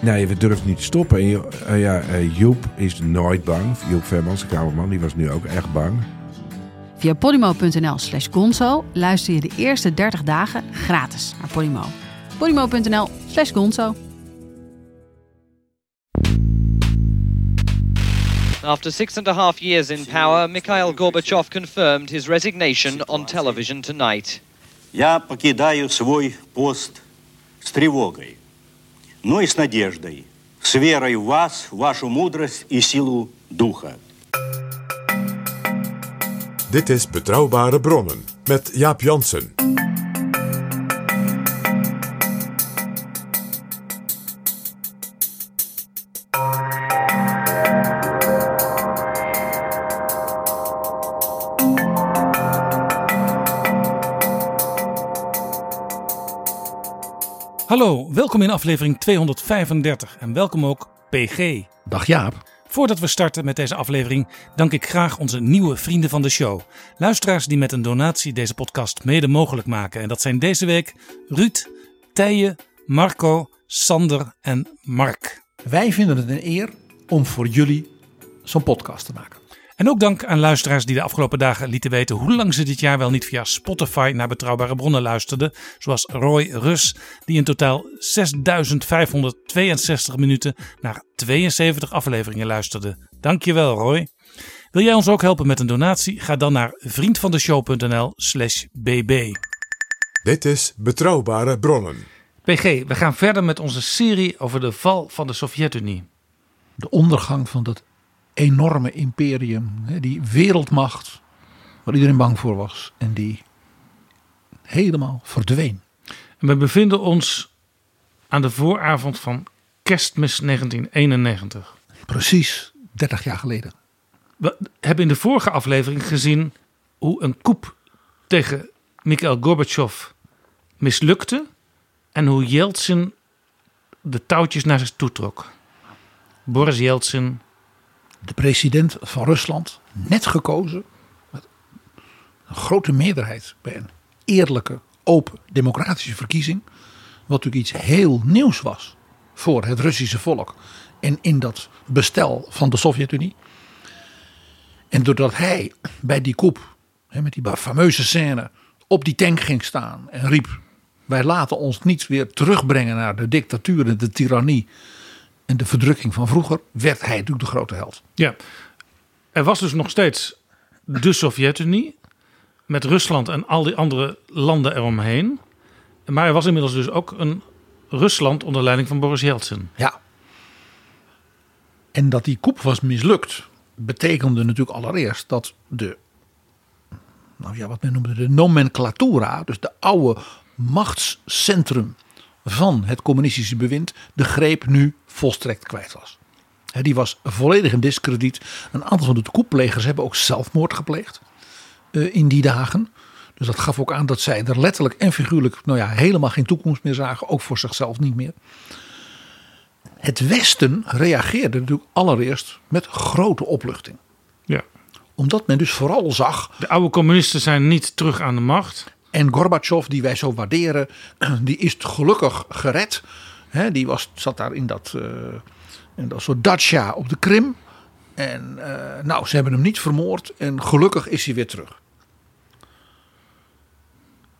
Nee, we durven niet te stoppen. En je- eh, ja, eh, Joep is nooit bang. Joep Vermans, de kamerman, die was nu ook echt bang. Via podimo.nl slash gonzo luister je de eerste 30 dagen gratis naar Podimo. podimo.nl slash gonzo. After six and a half years in power, Mikhail Gorbachev confirmed his resignation on television tonight. Я покидаю свой пост с тревогой, Но и с надеждой, с верой в вас, в вашу мудрость и силу духа. Dit is Betrouwbare Bronnen met Jaap Jansen. Hallo, welkom in aflevering 235 en welkom ook PG. Dag Jaap. Voordat we starten met deze aflevering, dank ik graag onze nieuwe vrienden van de show. Luisteraars die met een donatie deze podcast mede mogelijk maken. En dat zijn deze week Ruud, Tijen, Marco, Sander en Mark. Wij vinden het een eer om voor jullie zo'n podcast te maken. En ook dank aan luisteraars die de afgelopen dagen lieten weten hoe lang ze dit jaar wel niet via Spotify naar betrouwbare bronnen luisterden. Zoals Roy Rus, die in totaal 6562 minuten naar 72 afleveringen luisterde. Dankjewel Roy. Wil jij ons ook helpen met een donatie? Ga dan naar vriendvandeshow.nl slash bb. Dit is Betrouwbare Bronnen. PG, we gaan verder met onze serie over de val van de Sovjet-Unie. De ondergang van dat enorme imperium, die wereldmacht waar iedereen bang voor was en die helemaal verdween. En we bevinden ons aan de vooravond van kerstmis 1991. Precies 30 jaar geleden. We hebben in de vorige aflevering gezien hoe een coup tegen Mikhail Gorbachev mislukte en hoe Yeltsin de touwtjes naar zich toe trok. Boris Yeltsin, De president van Rusland, net gekozen met een grote meerderheid bij een eerlijke, open, democratische verkiezing. Wat natuurlijk iets heel nieuws was voor het Russische volk en in dat bestel van de Sovjet-Unie. En doordat hij bij die hè, met die fameuze scène, op die tank ging staan en riep: Wij laten ons niet weer terugbrengen naar de dictatuur en de tirannie en de verdrukking van vroeger, werd hij natuurlijk de grote held. ja, er was dus nog steeds de Sovjet-Unie met Rusland en al die andere landen eromheen. Maar er was inmiddels dus ook een Rusland onder leiding van Boris Yeltsin. Ja. En dat die coup was mislukt, betekende natuurlijk allereerst dat de, nou ja, wat men noemde de nomenclatura, dus de oude machtscentrum van het communistische bewind, de greep nu volstrekt kwijt was. Die was volledig in discrediet. Een aantal van de coupplegers hebben ook zelfmoord gepleegd eh, in die dagen. Dus dat gaf ook aan dat zij er letterlijk en figuurlijk nou ja, helemaal geen toekomst meer zagen. Ook voor zichzelf niet meer. Het Westen reageerde natuurlijk allereerst met grote opluchting. Ja. Omdat men dus vooral zag. De oude communisten zijn niet terug aan de macht. En Gorbachev, die wij zo waarderen, die is gelukkig gered. Hè, die was, zat daar in dat, eh, in dat soort dacha op de Krim. En eh, nou, ze hebben hem niet vermoord. En gelukkig is hij weer terug.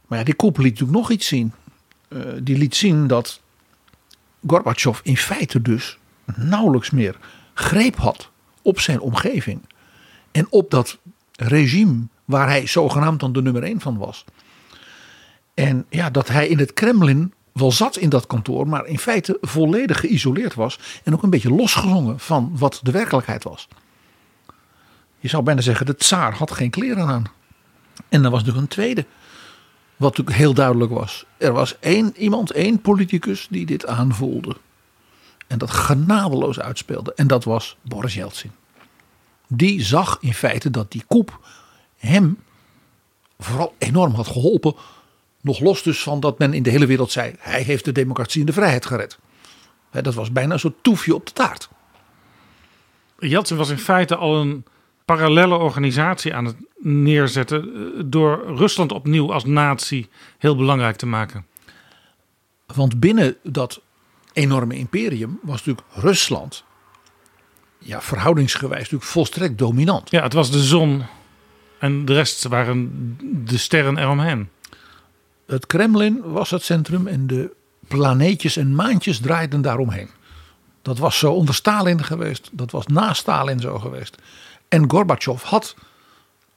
Maar ja, die coup liet natuurlijk nog iets zien. Eh, die liet zien dat Gorbachev in feite dus nauwelijks meer greep had op zijn omgeving. En op dat regime waar hij zogenaamd dan de nummer één van was. En ja, dat hij in het Kremlin wel zat in dat kantoor, maar in feite volledig geïsoleerd was. En ook een beetje losgezongen van wat de werkelijkheid was. Je zou bijna zeggen, de tsaar had geen kleren aan. En er was natuurlijk een tweede. Wat natuurlijk heel duidelijk was. Er was één iemand, één politicus die dit aanvoelde. en dat genadeloos uitspeelde. En dat was Boris Yeltsin. Die zag in feite dat die koep hem vooral enorm had geholpen. Nog los dus van dat men in de hele wereld zei: hij heeft de democratie en de vrijheid gered. Dat was bijna een soort toefje op de taart. Jeltsin was in feite al een parallelle organisatie aan het neerzetten. eh, door Rusland opnieuw als natie heel belangrijk te maken. Want binnen dat enorme imperium was natuurlijk Rusland. Ja, verhoudingsgewijs natuurlijk volstrekt dominant. Ja, het was de zon en de rest waren de sterren eromheen. Het Kremlin was het centrum en de planeetjes en maantjes draaiden daaromheen. Dat was zo onder Stalin geweest, dat was na Stalin zo geweest. En Gorbachev had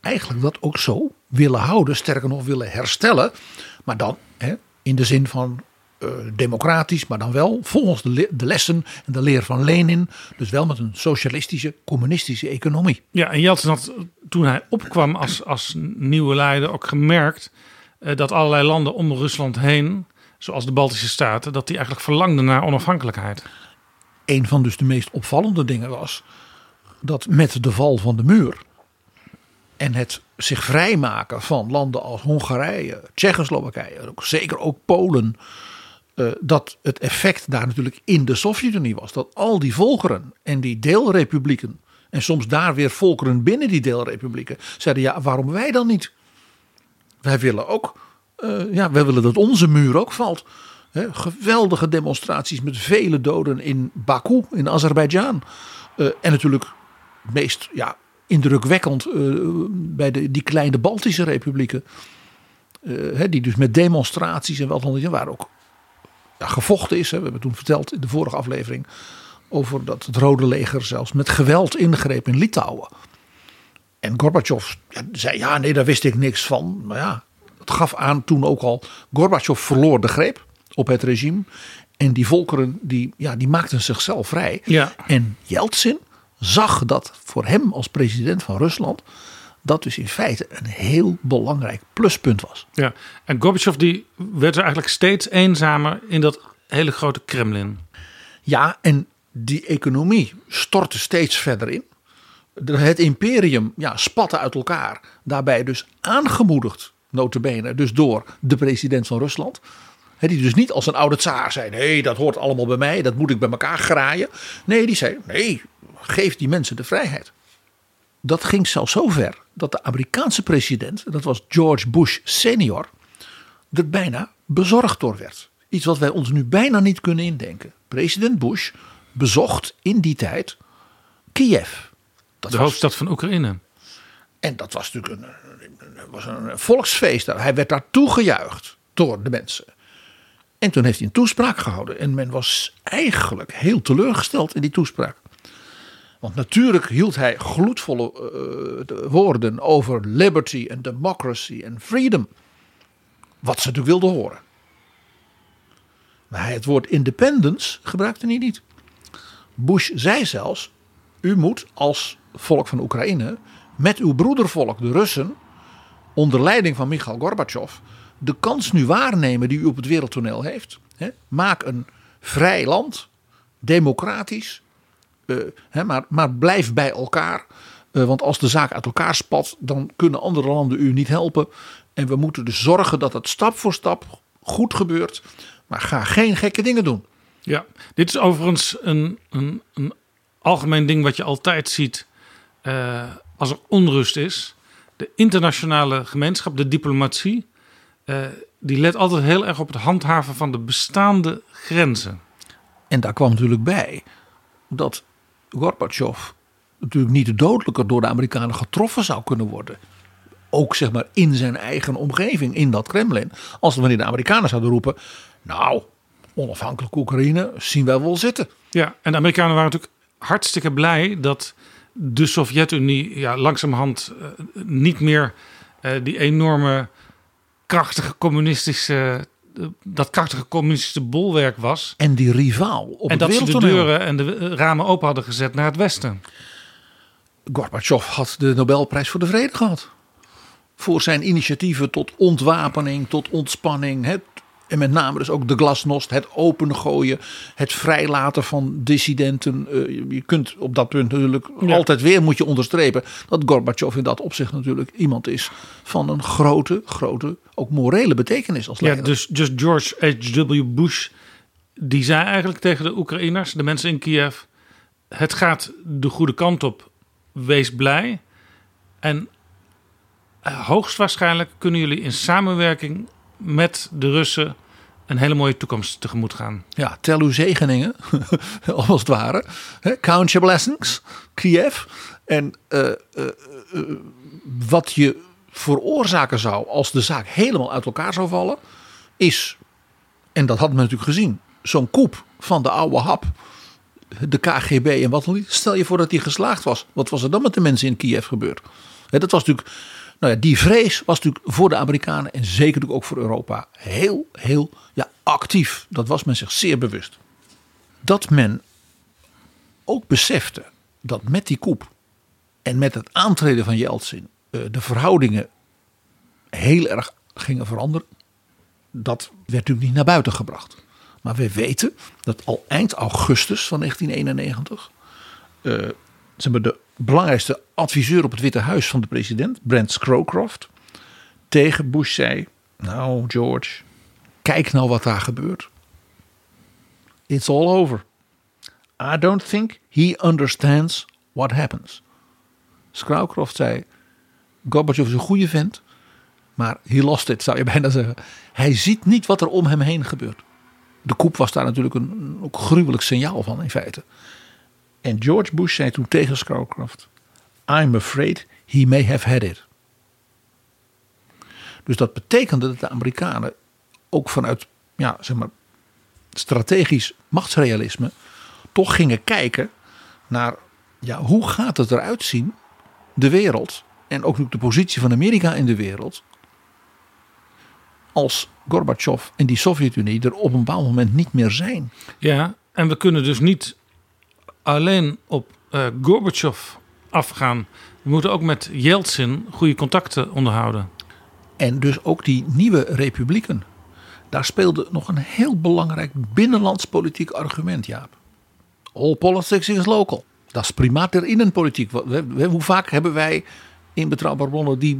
eigenlijk dat ook zo willen houden, sterker nog willen herstellen. Maar dan hè, in de zin van eh, democratisch, maar dan wel volgens de, de lessen en de leer van Lenin. Dus wel met een socialistische, communistische economie. Ja, en Jeltsin had toen hij opkwam als, als nieuwe leider ook gemerkt dat allerlei landen om Rusland heen, zoals de Baltische Staten, dat die eigenlijk verlangden naar onafhankelijkheid. een van dus de meest opvallende dingen was dat met de val van de muur en het zich vrijmaken van landen als Hongarije, Tsjechoslowakije, ook, zeker ook Polen, eh, dat het effect daar natuurlijk in de Sovjet-Unie was. Dat al die volkeren en die deelrepublieken en soms daar weer volkeren binnen die deelrepublieken zeiden ja, waarom wij dan niet? Wij willen ook, eh, ja, wij willen dat onze muur ook valt. Geweldige demonstraties met vele doden in Baku, in Azerbeidzjan. Eh, en natuurlijk meest ja, indrukwekkend eh, bij de, die kleine Baltische republieken. Die dus met demonstraties en wat dan waar ook ja, gevochten is. We hebben toen verteld in de vorige aflevering over dat het Rode Leger zelfs met geweld ingreep in Litouwen. En Gorbachev zei, ja nee, daar wist ik niks van. Maar ja, het gaf aan toen ook al, Gorbachev verloor de greep op het regime. En die volkeren, die, ja, die maakten zichzelf vrij. Ja. En Yeltsin zag dat voor hem als president van Rusland, dat dus in feite een heel belangrijk pluspunt was. Ja. En Gorbachev die werd er eigenlijk steeds eenzamer in dat hele grote Kremlin. Ja, en die economie stortte steeds verder in. Het imperium ja, spatte uit elkaar. Daarbij dus aangemoedigd, notabene, dus door de president van Rusland. Hè, die dus niet als een oude tsaar zei, nee, dat hoort allemaal bij mij, dat moet ik bij elkaar graaien. Nee, die zei, nee, geef die mensen de vrijheid. Dat ging zelfs zo ver dat de Amerikaanse president, dat was George Bush senior, er bijna bezorgd door werd. Iets wat wij ons nu bijna niet kunnen indenken. President Bush bezocht in die tijd Kiev. Dat De was- hoofdstad van Oekraïne. en dat was natuurlijk een, was een volksfeest. daar. Hij werd daar toegejuicht door de mensen. En toen heeft hij een toespraak gehouden. En men was eigenlijk heel teleurgesteld in die toespraak. Want natuurlijk hield hij gloedvolle eh, de woorden over liberty en democracy en freedom. Wat ze natuurlijk wilden horen. Maar hij het woord independence gebruikte hij niet. Bush zei zelfs: U moet als volk van Oekraïne met uw broedervolk, de Russen, onder leiding van Michail Gorbachev, de kans nu waarnemen die u op het wereldtoneel heeft. Maak een vrij land, democratisch, eh, maar, maar blijf bij elkaar. Eh, want als de zaak uit elkaar spat, dan kunnen andere landen u niet helpen. En we moeten dus zorgen dat het stap voor stap goed gebeurt. Maar ga geen gekke dingen doen. Ja, dit is overigens een, een, een algemeen ding wat je altijd ziet eh, als er onrust is. De internationale gemeenschap, de diplomatie, eh, die let altijd heel erg op het handhaven van de bestaande grenzen. En daar kwam natuurlijk bij dat Gorbachev natuurlijk niet dodelijker door de Amerikanen getroffen zou kunnen worden. Ook zeg maar in zijn eigen omgeving, in dat Kremlin. Als wanneer de Amerikanen zouden roepen, nou, onafhankelijk Oekraïne zien wij wel zitten. Ja, en de Amerikanen waren natuurlijk hartstikke blij dat de Sovjet-Unie ja, langzamerhand eh, niet meer eh, die enorme krachtige communistische, eh, dat krachtige communistische bolwerk was. En die rivaal op en dat ze de deuren en de ramen open hadden gezet naar het westen. Gorbachev had de Nobelprijs voor de Vrede gehad. Voor zijn initiatieven tot ontwapening, tot ontspanning. Hè. En met name dus ook de glasnost, het opengooien, het vrijlaten van dissidenten. Eh, je kunt op dat punt natuurlijk Ja. altijd weer moet je onderstrepen dat Gorbachev in dat opzicht natuurlijk iemand is van een grote, grote, ook morele betekenis als Ja, leider. dus, dus George H.W. Bush, die zei eigenlijk tegen de Oekraïners, de mensen in Kiev, het gaat de goede kant op, wees blij. En eh, hoogstwaarschijnlijk kunnen jullie in samenwerking met de Russen een hele mooie toekomst tegemoet gaan. Ja, tel uw zegeningen, als het ware. Count your blessings, Kiev. En eh, eh, eh, wat je veroorzaken zou als de zaak helemaal uit elkaar zou vallen, is, en dat hadden we natuurlijk gezien, zo'n koep van de oude hap, de KGB en wat dan niet. Stel je voor dat die geslaagd was. Wat was er dan met de mensen in Kiev gebeurd? Hè, dat was natuurlijk, nou ja, die vrees was natuurlijk voor de Amerikanen en zeker ook voor Europa heel, heel ja, actief. Dat was men zich zeer bewust. Dat men ook besefte dat met die koep en met het aantreden van Yeltsin eh, de verhoudingen heel erg gingen veranderen. Dat werd natuurlijk niet naar buiten gebracht. Maar we weten dat al eind augustus van 1991 eh, ze hebben de belangrijkste adviseur op het Witte Huis van de president, Brent Scrowcroft, tegen Bush zei: Nou, George, kijk nou wat daar gebeurt. It's all over. I don't think he understands what happens. Scrowcroft zei: Gorbachev is een goede vent, maar he lost it, zou je bijna zeggen. Hij ziet niet wat er om hem heen gebeurt. De koep was daar natuurlijk een, gruwelijk signaal van in feite. En George Bush zei toen tegen Scrowcroft: I'm afraid he may have had it. Dus dat betekende dat de Amerikanen ook vanuit ja, zeg maar, strategisch machtsrealisme toch gingen kijken naar ja, hoe gaat het eruit zien, de wereld en ook de positie van Amerika in de wereld, als Gorbachev en die Sovjet-Unie er op een bepaald moment niet meer zijn. Ja, en we kunnen dus niet alleen op eh Gorbachev afgaan. We moeten ook met Yeltsin goede contacten onderhouden. En dus ook die nieuwe republieken. Daar speelde nog een heel belangrijk binnenlands politiek argument, Jaap. All politics is local. Dat is primaat der innenpolitiek. Hoe vaak hebben wij in Betrouwbare Bronnen die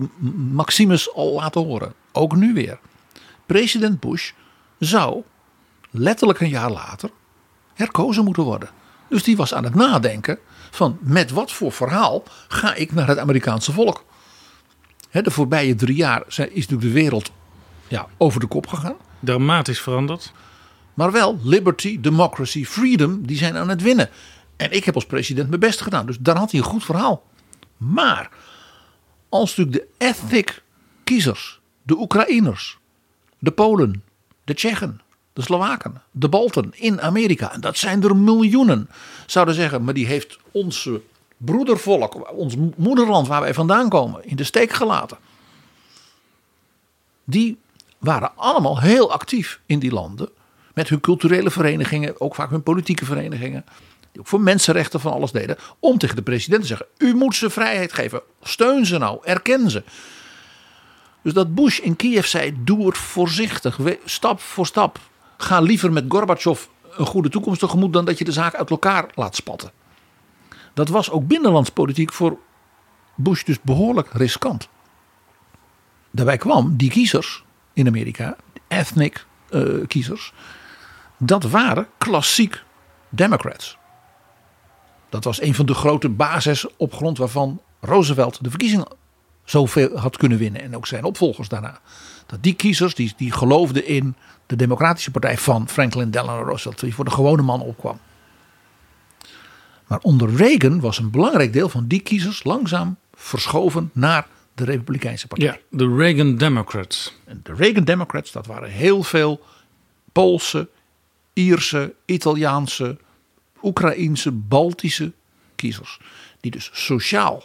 Maximus al laten horen? Ook nu weer. President Bush zou letterlijk een jaar later herkozen moeten worden. Dus die was aan het nadenken van met wat voor verhaal ga ik naar het Amerikaanse volk? De voorbije drie jaar is natuurlijk de wereld ja, over de kop gegaan. Dramatisch veranderd. Maar wel liberty, democracy, freedom, die zijn aan het winnen. En ik heb als president mijn best gedaan. Dus daar had hij een goed verhaal. Maar als natuurlijk de ethnic kiezers, de Oekraïners, de Polen, de Tsjechen, de Slowaken, de Balten in Amerika, en dat zijn er miljoenen, zouden zeggen, maar die heeft onze broedervolk, ons moederland waar wij vandaan komen, in de steek gelaten. Die waren allemaal heel actief in die landen. Met hun culturele verenigingen, ook vaak hun politieke verenigingen. Die ook voor mensenrechten van alles deden. Om tegen de president te zeggen: U moet ze vrijheid geven. Steun ze nou, erken ze. Dus dat Bush in Kiev zei: Doe het voorzichtig, stap voor stap. Ga liever met Gorbachev een goede toekomst tegemoet. dan dat je de zaak uit elkaar laat spatten. Dat was ook binnenlandspolitiek voor Bush dus behoorlijk riskant. Daarbij kwam die kiezers in Amerika, ethnic eh, kiezers, dat waren klassiek Democrats. Dat was een van de grote bases op grond waarvan Roosevelt de verkiezingen zoveel had kunnen winnen. En ook zijn opvolgers daarna. Dat die kiezers, die, die geloofden in de democratische partij van Franklin Delano Roosevelt. Die voor de gewone man opkwam. Maar onder Reagan was een belangrijk deel van die kiezers langzaam verschoven naar de Republikeinse partij. Ja, de Reagan Democrats. En de Reagan Democrats, dat waren heel veel Poolse, Ierse, Italiaanse, Oekraïense, Baltische kiezers. Die dus sociaal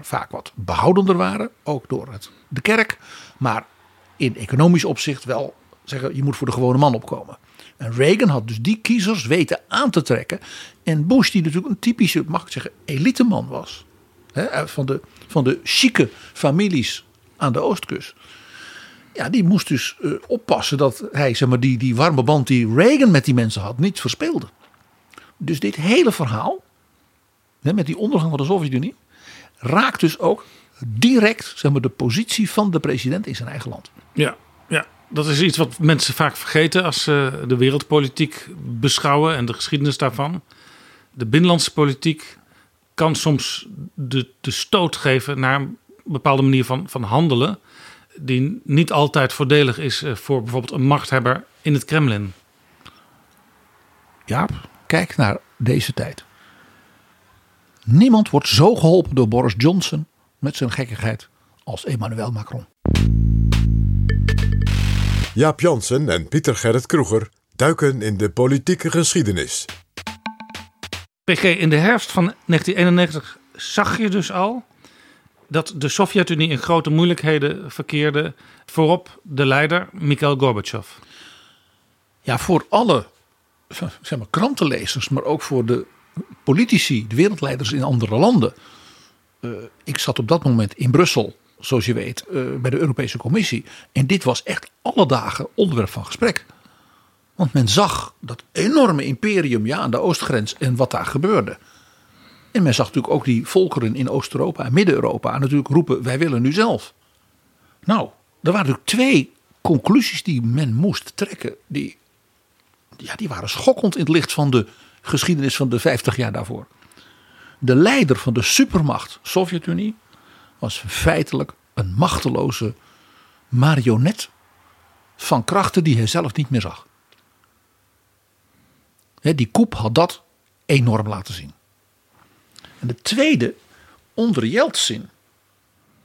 vaak wat behoudender waren, ook door het, de kerk. Maar in economisch opzicht wel zeggen, je moet voor de gewone man opkomen. En Reagan had dus die kiezers weten aan te trekken. En Bush, die natuurlijk een typische, mag ik zeggen, eliteman was. Hè, van, de, van de chique families aan de oostkust. Ja, die moest dus eh, oppassen dat hij zeg maar, die, die warme band die Reagan met die mensen had niet verspeelde. Dus dit hele verhaal, hè, met die ondergang van de Sovjet-Unie, raakt dus ook direct zeg maar, de positie van de president in zijn eigen land. Ja, ja, dat is iets wat mensen vaak vergeten als ze de wereldpolitiek beschouwen en de geschiedenis daarvan. De binnenlandse politiek kan soms de, de stoot geven naar een bepaalde manier van, van handelen. Die niet altijd voordelig is eh, voor bijvoorbeeld een machthebber in het Kremlin. Jaap, kijk naar deze tijd. Niemand wordt zo geholpen door Boris Johnson met zijn gekkigheid als Emmanuel Macron. Jaap Jansen en Pieter Gerrit Kroeger duiken in de politieke geschiedenis. PG, in de herfst van 1991 zag je dus al dat de Sovjet-Unie in grote moeilijkheden verkeerde. Voorop de leider Mikhail Gorbachev. Ja, voor alle zeg maar, krantenlezers, maar ook voor de politici, de wereldleiders in andere landen. Uh, ik zat op dat moment in Brussel, zoals je weet, uh, bij de Europese Commissie. En dit was echt alle dagen onderwerp van gesprek. Want men zag dat enorme imperium ja, aan de oostgrens en wat daar gebeurde. En men zag natuurlijk ook die volkeren in Oost-Europa en Midden-Europa natuurlijk roepen: wij willen nu zelf. Nou, er waren natuurlijk twee conclusies die men moest trekken. Die, ja, die waren schokkend in het licht van de geschiedenis van de 50 jaar daarvoor. De leider van de supermacht Sovjet-Unie was feitelijk een machteloze marionet van krachten die hij zelf niet meer zag. Die koep had dat enorm laten zien. En de tweede, onder Yeltsin,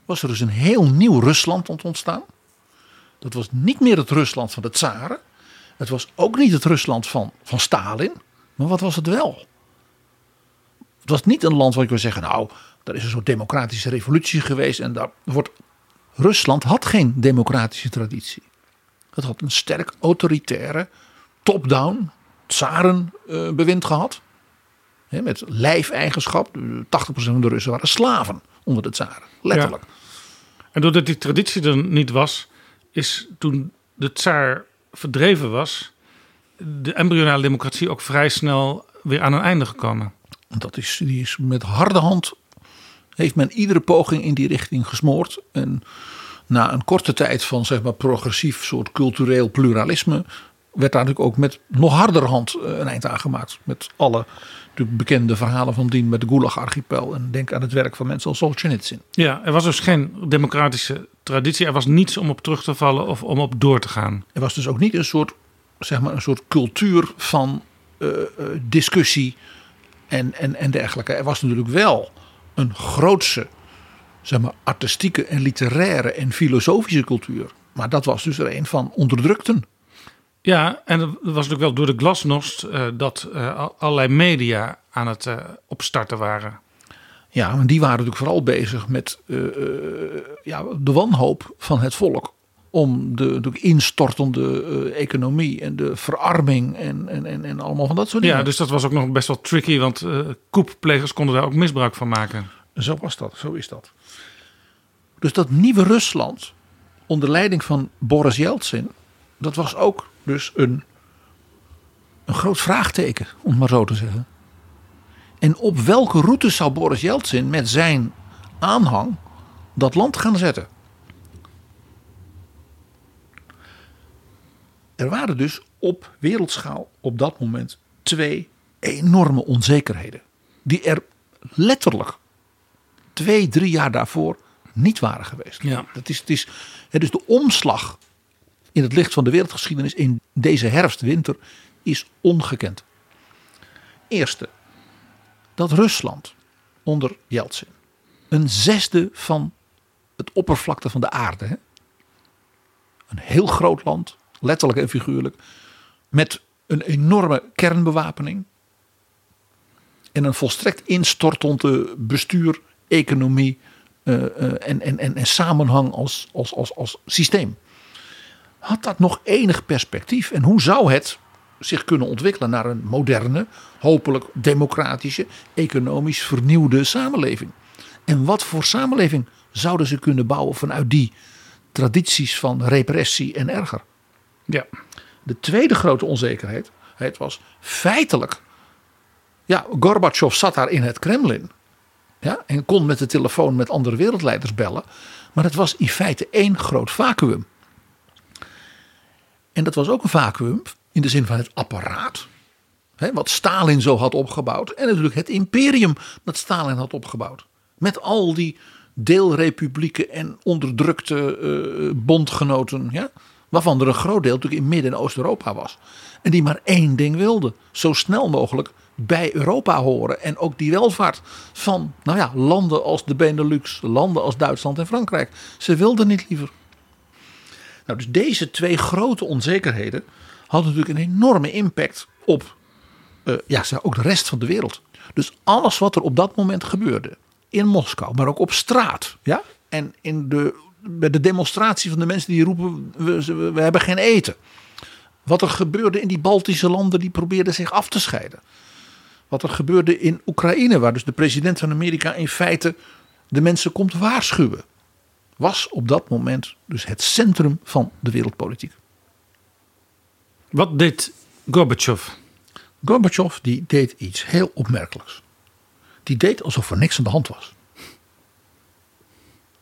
was er dus een heel nieuw Rusland ontstaan. Dat was niet meer het Rusland van de tsaren. Het was ook niet het Rusland van, van Stalin. Maar wat was het wel? Het was niet een land waar je kon zeggen, nou, daar is een soort democratische revolutie geweest. En daar wordt. Rusland had geen democratische traditie. Het had een sterk autoritaire, top-down, tsarenbewind gehad. He, met lijfeigenschap. 80% van de Russen waren slaven onder de tsaren. Letterlijk. En doordat die traditie er niet was, is toen de tsaar verdreven was, de embryonale democratie ook vrij snel weer aan een einde gekomen. Dat is, die is met harde hand, heeft men iedere poging in die richting gesmoord. En na een korte tijd van zeg maar progressief soort cultureel pluralisme werd daar natuurlijk ook met nog harder hand eh, een eind aan gemaakt. Met alle natuurlijk bekende verhalen van dien met de Gulag-archipel. En denk aan het werk van mensen als Solzhenitsyn. Ja, er was dus geen democratische traditie. Er was niets om op terug te vallen of om op door te gaan. Er was dus ook niet een soort, zeg maar, een soort cultuur van uh, uh, discussie en, en, en dergelijke. Er was natuurlijk wel een grootse, zeg maar, artistieke en literaire en filosofische cultuur. Maar dat was dus er een van onderdrukten. Ja, en het was natuurlijk wel door de glasnost uh, dat uh, allerlei media aan het uh, opstarten waren. Ja, maar die waren natuurlijk vooral bezig met ja, de wanhoop van het volk. Om de, de instortende economie en de verarming en, en, en, en, allemaal van dat soort dingen. Ja, dus dat was ook nog best wel tricky, want koepplegers konden daar ook misbruik van maken. Zo was dat, zo is dat. Dus dat nieuwe Rusland, onder leiding van Boris Yeltsin, dat was ook dus een, een groot vraagteken, om het maar zo te zeggen. En op welke route zou Boris Yeltsin met zijn aanhang dat land gaan zetten? Er waren dus op wereldschaal op dat moment twee enorme onzekerheden. Die er letterlijk twee, drie jaar daarvoor niet waren geweest. Ja. Dat is, het is, is de omslag in het licht van de wereldgeschiedenis in deze herfst, winter, is ongekend. Eerste, dat Rusland onder Yeltsin een zesde van het oppervlakte van de aarde, hè? een heel groot land, letterlijk en figuurlijk, met een enorme kernbewapening en een volstrekt instortende bestuur, economie uh, uh, en, en, en, en samenhang als, als, als, als systeem had dat nog enig perspectief? En hoe zou het zich kunnen ontwikkelen naar een moderne, hopelijk democratische, economisch vernieuwde samenleving? En wat voor samenleving zouden ze kunnen bouwen vanuit die tradities van repressie en erger. Ja. De tweede grote onzekerheid het was feitelijk. Ja, Gorbachev zat daar in het Kremlin. Ja, en kon met de telefoon met andere wereldleiders bellen. Maar het was in feite één groot vacuüm. En dat was ook een vacuüm in de zin van het apparaat. Hè, wat Stalin zo had opgebouwd. En natuurlijk het imperium dat Stalin had opgebouwd. Met al die deelrepublieken en onderdrukte eh, bondgenoten. Ja, waarvan er een groot deel natuurlijk in Midden- en Oost-Europa was. En die maar één ding wilden. Zo snel mogelijk bij Europa horen. En ook die welvaart van nou ja, landen als de Benelux, landen als Duitsland en Frankrijk. Ze wilden niet liever. Nou, dus deze twee grote onzekerheden hadden natuurlijk een enorme impact op uh, ja, ook de rest van de wereld. Dus alles wat er op dat moment gebeurde in Moskou, maar ook op straat. Ja? En in de, bij de demonstratie van de mensen die roepen: we, we hebben geen eten. Wat er gebeurde in die Baltische landen die probeerden zich af te scheiden. Wat er gebeurde in Oekraïne, waar dus de president van Amerika in feite de mensen komt waarschuwen. Was op dat moment dus het centrum van de wereldpolitiek. Wat deed Gorbachev? Gorbachev die deed iets heel opmerkelijks. Die deed alsof er niks aan de hand was.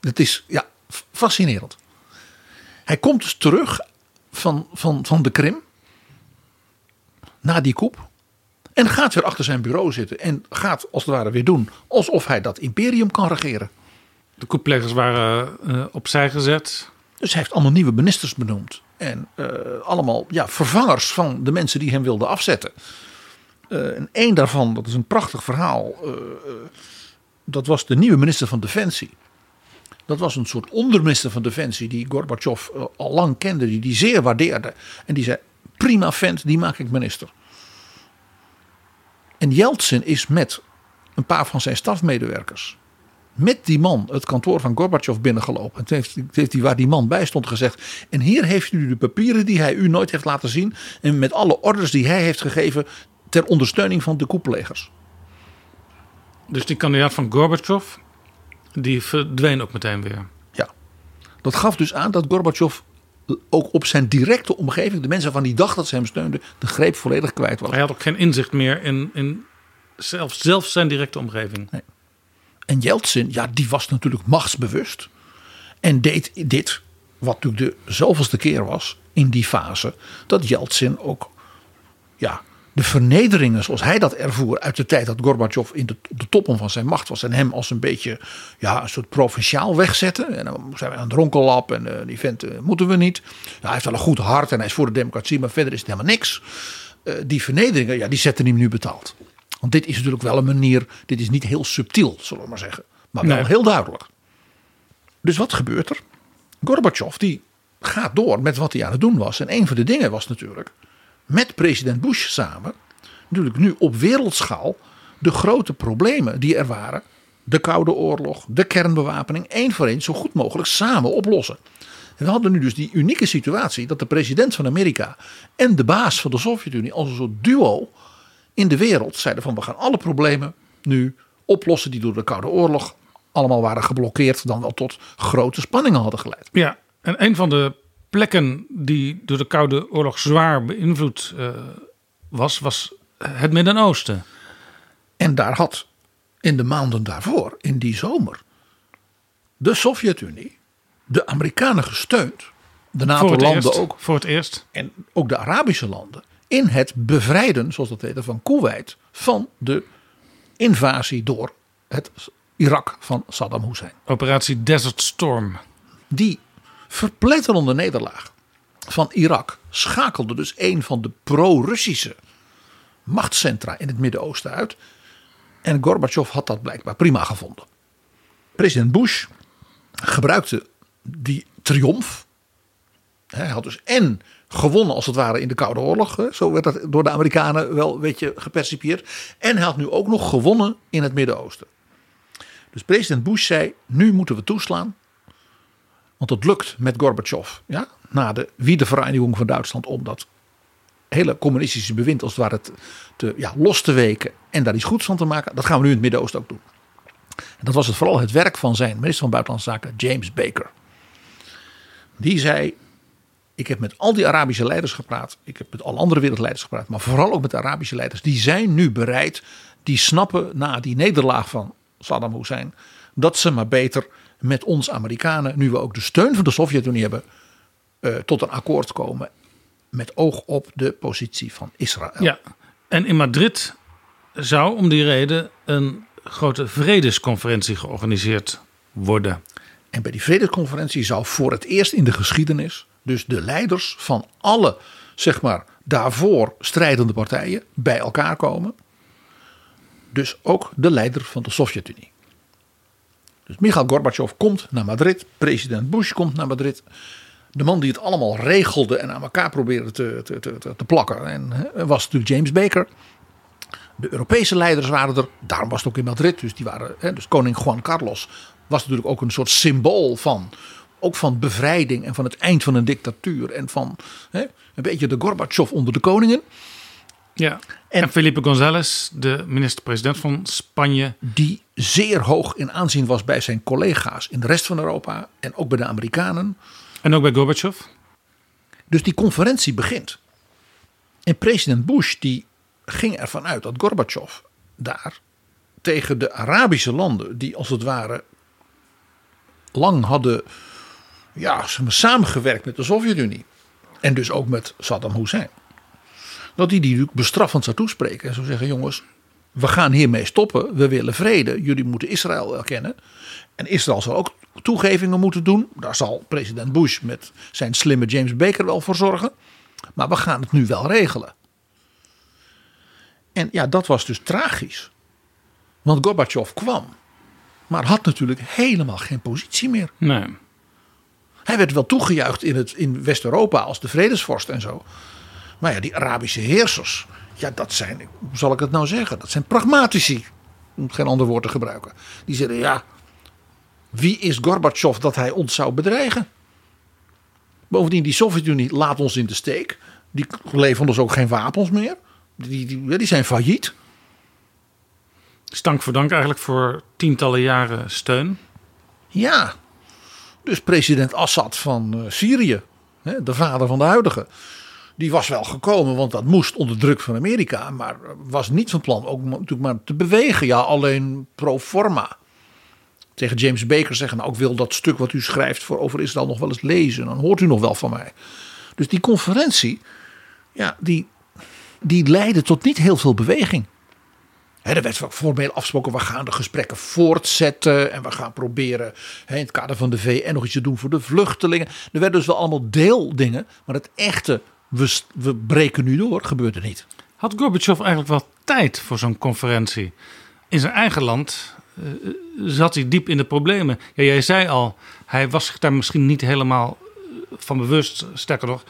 Het is ja, fascinerend. Hij komt dus terug van, van, van de Krim. Na die koep. En gaat weer achter zijn bureau zitten. En gaat als het ware weer doen alsof hij dat imperium kan regeren. De koeplegers waren uh, opzij gezet. Dus hij heeft allemaal nieuwe ministers benoemd. En uh, allemaal ja, vervangers van de mensen die hem wilden afzetten. Uh, en één daarvan, dat is een prachtig verhaal. dat was de nieuwe minister van Defensie. Dat was een soort onderminister van Defensie die Gorbachev uh, al lang kende, die die zeer waardeerde. En die zei: prima vent, die maak ik minister. En Yeltsin is met een paar van zijn stafmedewerkers, met die man het kantoor van Gorbachev binnengelopen. En heeft, heeft hij waar die man bij stond gezegd: En hier heeft u de papieren die hij u nooit heeft laten zien. En met alle orders die hij heeft gegeven ter ondersteuning van de koeplegers. Dus die kandidaat van Gorbachev, die verdween ook meteen weer. Ja, dat gaf dus aan dat Gorbachev ook op zijn directe omgeving, de mensen van die dag dat ze hem steunden, de greep volledig kwijt was. Hij had ook geen inzicht meer in, in zelf, zelf zijn directe omgeving. Nee. En Yeltsin, ja, die was natuurlijk machtsbewust. En deed dit, wat natuurlijk de zoveelste keer was in die fase, dat Yeltsin ook ja, de vernederingen zoals hij dat ervoer uit de tijd dat Gorbachev in de, de toppen van zijn macht was en hem als een beetje ja, een soort provinciaal wegzetten. En dan zijn we aan het ronkelap en uh, die vent uh, moeten we niet. Ja, hij heeft wel een goed hart en hij is voor de democratie, maar verder is het helemaal niks. Uh, die vernederingen, ja, die zetten hem nu betaald. Want dit is natuurlijk wel een manier, dit is niet heel subtiel, zullen we maar zeggen. Maar wel nee. heel duidelijk. Dus wat gebeurt er? Gorbachev die gaat door met wat hij aan het doen was. En een van de dingen was natuurlijk met president Bush samen, natuurlijk nu op wereldschaal, de grote problemen die er waren, de Koude Oorlog, de kernbewapening, één voor één zo goed mogelijk samen oplossen. En we hadden nu dus die unieke situatie dat de president van Amerika en de baas van de Sovjet-Unie als een soort duo in de wereld zeiden van we gaan alle problemen nu oplossen die door de Koude Oorlog allemaal waren geblokkeerd, dan wel tot grote spanningen hadden geleid. Ja, en een van de plekken die door de Koude Oorlog zwaar beïnvloed uh, was, was het Midden-Oosten. En daar had in de maanden daarvoor, in die zomer, de Sovjet-Unie de Amerikanen gesteund. De NATO-landen ook. Voor het eerst. En ook de Arabische landen. In het bevrijden, zoals dat heette, van Kuwait. Van de invasie door het Irak van Saddam Hussein. Operatie Desert Storm. Die verpletterende nederlaag van Irak schakelde dus een van de pro-Russische machtscentra in het Midden-Oosten uit. En Gorbachev had dat blijkbaar prima gevonden. President Bush gebruikte die triomf. Hij had dus en gewonnen als het ware in de Koude Oorlog. Zo werd dat door de Amerikanen wel een beetje gepercipieerd. En hij had nu ook nog gewonnen in het Midden-Oosten. Dus president Bush zei, nu moeten we toeslaan. Want het lukt met Gorbachev. Ja, na de wiedervereniging van Duitsland om dat hele communistische bewind als het ware te, te, ja, los te weken. En daar iets goeds van te maken. Dat gaan we nu in het Midden-Oosten ook doen. En dat was het vooral het werk van zijn minister van Buitenlandse Zaken, James Baker. die zei: Ik heb met al die Arabische leiders gepraat. Ik heb met alle andere wereldleiders gepraat. Maar vooral ook met de Arabische leiders. Die zijn nu bereid. Die snappen na die nederlaag van Saddam Hussein. Dat ze maar beter met ons Amerikanen. Nu we ook de steun van de Sovjet-Unie hebben. eh, tot een akkoord komen. Met oog op de positie van Israël. Ja, en in Madrid zou om die reden een grote vredesconferentie georganiseerd worden. En bij die vredesconferentie zou voor het eerst in de geschiedenis dus de leiders van alle, zeg maar, daarvoor strijdende partijen bij elkaar komen. Dus ook de leider van de Sovjet-Unie. Dus Mikhail Gorbachev komt naar Madrid, president Bush komt naar Madrid. De man die het allemaal regelde en aan elkaar probeerde te, te, te, te- plakken en, was natuurlijk James Baker. De Europese leiders waren er, daarom was het ook in Madrid. Dus, die waren, hè, dus koning Juan Carlos was natuurlijk ook een soort symbool van, ook van bevrijding en van het eind van een dictatuur. En van hè, een beetje de Gorbachev onder de koningen. Ja. En, En- Felipe González, de minister-president van Spanje. Die zeer hoog in aanzien was bij zijn collega's in de rest van Europa en ook bij de Amerikanen. En ook bij Gorbachev. Dus die conferentie begint. En president Bush die ging ervan uit dat Gorbachev daar tegen de Arabische landen, die als het ware lang hadden ja, samengewerkt met de Sovjet-Unie. En dus ook met Saddam Hussein. Dat hij die natuurlijk bestraffend zou toespreken. En zou zeggen: jongens, we gaan hiermee stoppen. We willen vrede. Jullie moeten Israël erkennen. En Israël zal ook toegevingen moeten doen. Daar zal president Bush met zijn slimme James Baker wel voor zorgen. Maar we gaan het nu wel regelen. En ja, dat was dus tragisch. Want Gorbachev kwam. Maar had natuurlijk helemaal geen positie meer. Nee. Hij werd wel toegejuicht in, het, in West-Europa als de vredesvorst en zo. Maar ja, die Arabische heersers. Ja, dat zijn, hoe zal ik het nou zeggen? Dat zijn pragmatici. Om geen ander woord te gebruiken. Die zeggen, ja, wie is Gorbachev dat hij ons zou bedreigen? Bovendien, die Sovjet-Unie laat ons in de steek. Die leveren ons ook geen wapens meer. Die, die, die zijn failliet. Stank voor dank eigenlijk voor tientallen jaren steun. Ja, dus president Assad van eh, Syrië, hè, de vader van de huidige, die was wel gekomen, want dat moest onder druk van Amerika, maar was niet van plan ook natuurlijk maar te bewegen. Ja, alleen pro forma. Tegen James Baker zeggen, nou ik wil dat stuk wat u schrijft voor over Israël nog wel eens lezen, dan hoort u nog wel van mij. Dus die conferentie, ja, die, die leidde tot niet heel veel beweging. Er werd formeel afgesproken, we gaan de gesprekken voortzetten. En we gaan proberen in het kader van de VN nog iets te doen voor de vluchtelingen. Er werden dus wel allemaal deeldingen. Maar het echte, we, we breken nu door, gebeurde niet. Had Gorbachev eigenlijk wel tijd voor zo'n conferentie? In zijn eigen land eh, zat hij diep in de problemen. Ja, jij zei al, hij was zich daar misschien niet helemaal eh, van bewust. Sterker nog,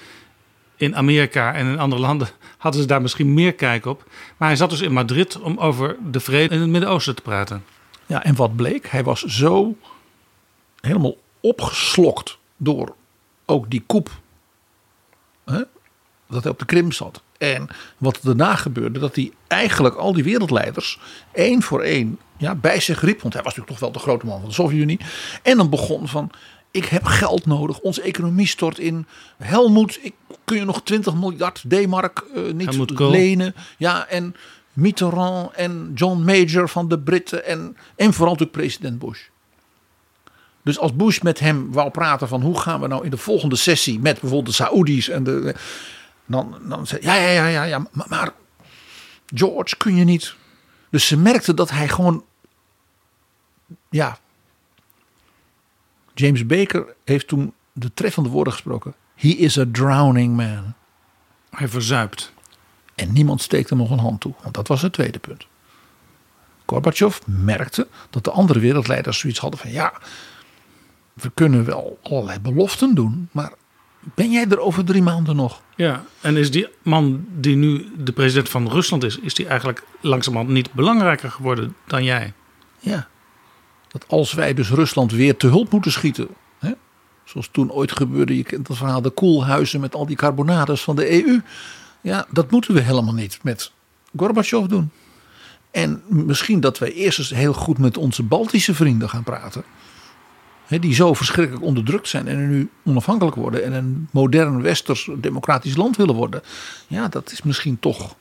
in Amerika en in andere landen hadden ze daar misschien meer kijk op. Maar hij zat dus in Madrid om over de vrede in het Midden-Oosten te praten. Ja, en wat bleek? Hij was zo helemaal opgeslokt door ook die koep. Hè, dat hij op de Krim zat. En wat er daarna gebeurde, dat hij eigenlijk al die wereldleiders één voor één ja, bij zich riep. Want hij was natuurlijk toch wel de grote man van de Sovjet-Unie. En dan begon van, ik heb geld nodig. Onze economie stort in. Helmoet, ik, kun je nog 20 miljard D-mark eh, niet lenen? Ja, en Mitterrand en John Major van de Britten. En, en vooral natuurlijk president Bush. Dus als Bush met hem wou praten van hoe gaan we nou in de volgende sessie met bijvoorbeeld de Saoedi's en de. Dan, dan zei ja, ja, ja, ja, ja, maar, maar George kun je niet. Dus ze merkte dat hij gewoon. Ja. James Baker heeft toen de treffende woorden gesproken. He is a drowning man. Hij verzuipt. En niemand steekt hem nog een hand toe. Want dat was het tweede punt. Gorbachev merkte dat de andere wereldleiders zoiets hadden van ja, we kunnen wel allerlei beloften doen, maar ben jij er over drie maanden nog? Ja, en is die man die nu de president van Rusland is, is die eigenlijk langzamerhand niet belangrijker geworden dan jij? Ja. Dat als wij dus Rusland weer te hulp moeten schieten, hè, zoals toen ooit gebeurde, je kent het verhaal, de koelhuizen met al die carbonades van de EU. Ja, dat moeten we helemaal niet met Gorbachev doen. En misschien dat wij eerst eens heel goed met onze Baltische vrienden gaan praten. Hè, die zo verschrikkelijk onderdrukt zijn en nu onafhankelijk worden en een modern westers democratisch land willen worden. Ja, dat is misschien toch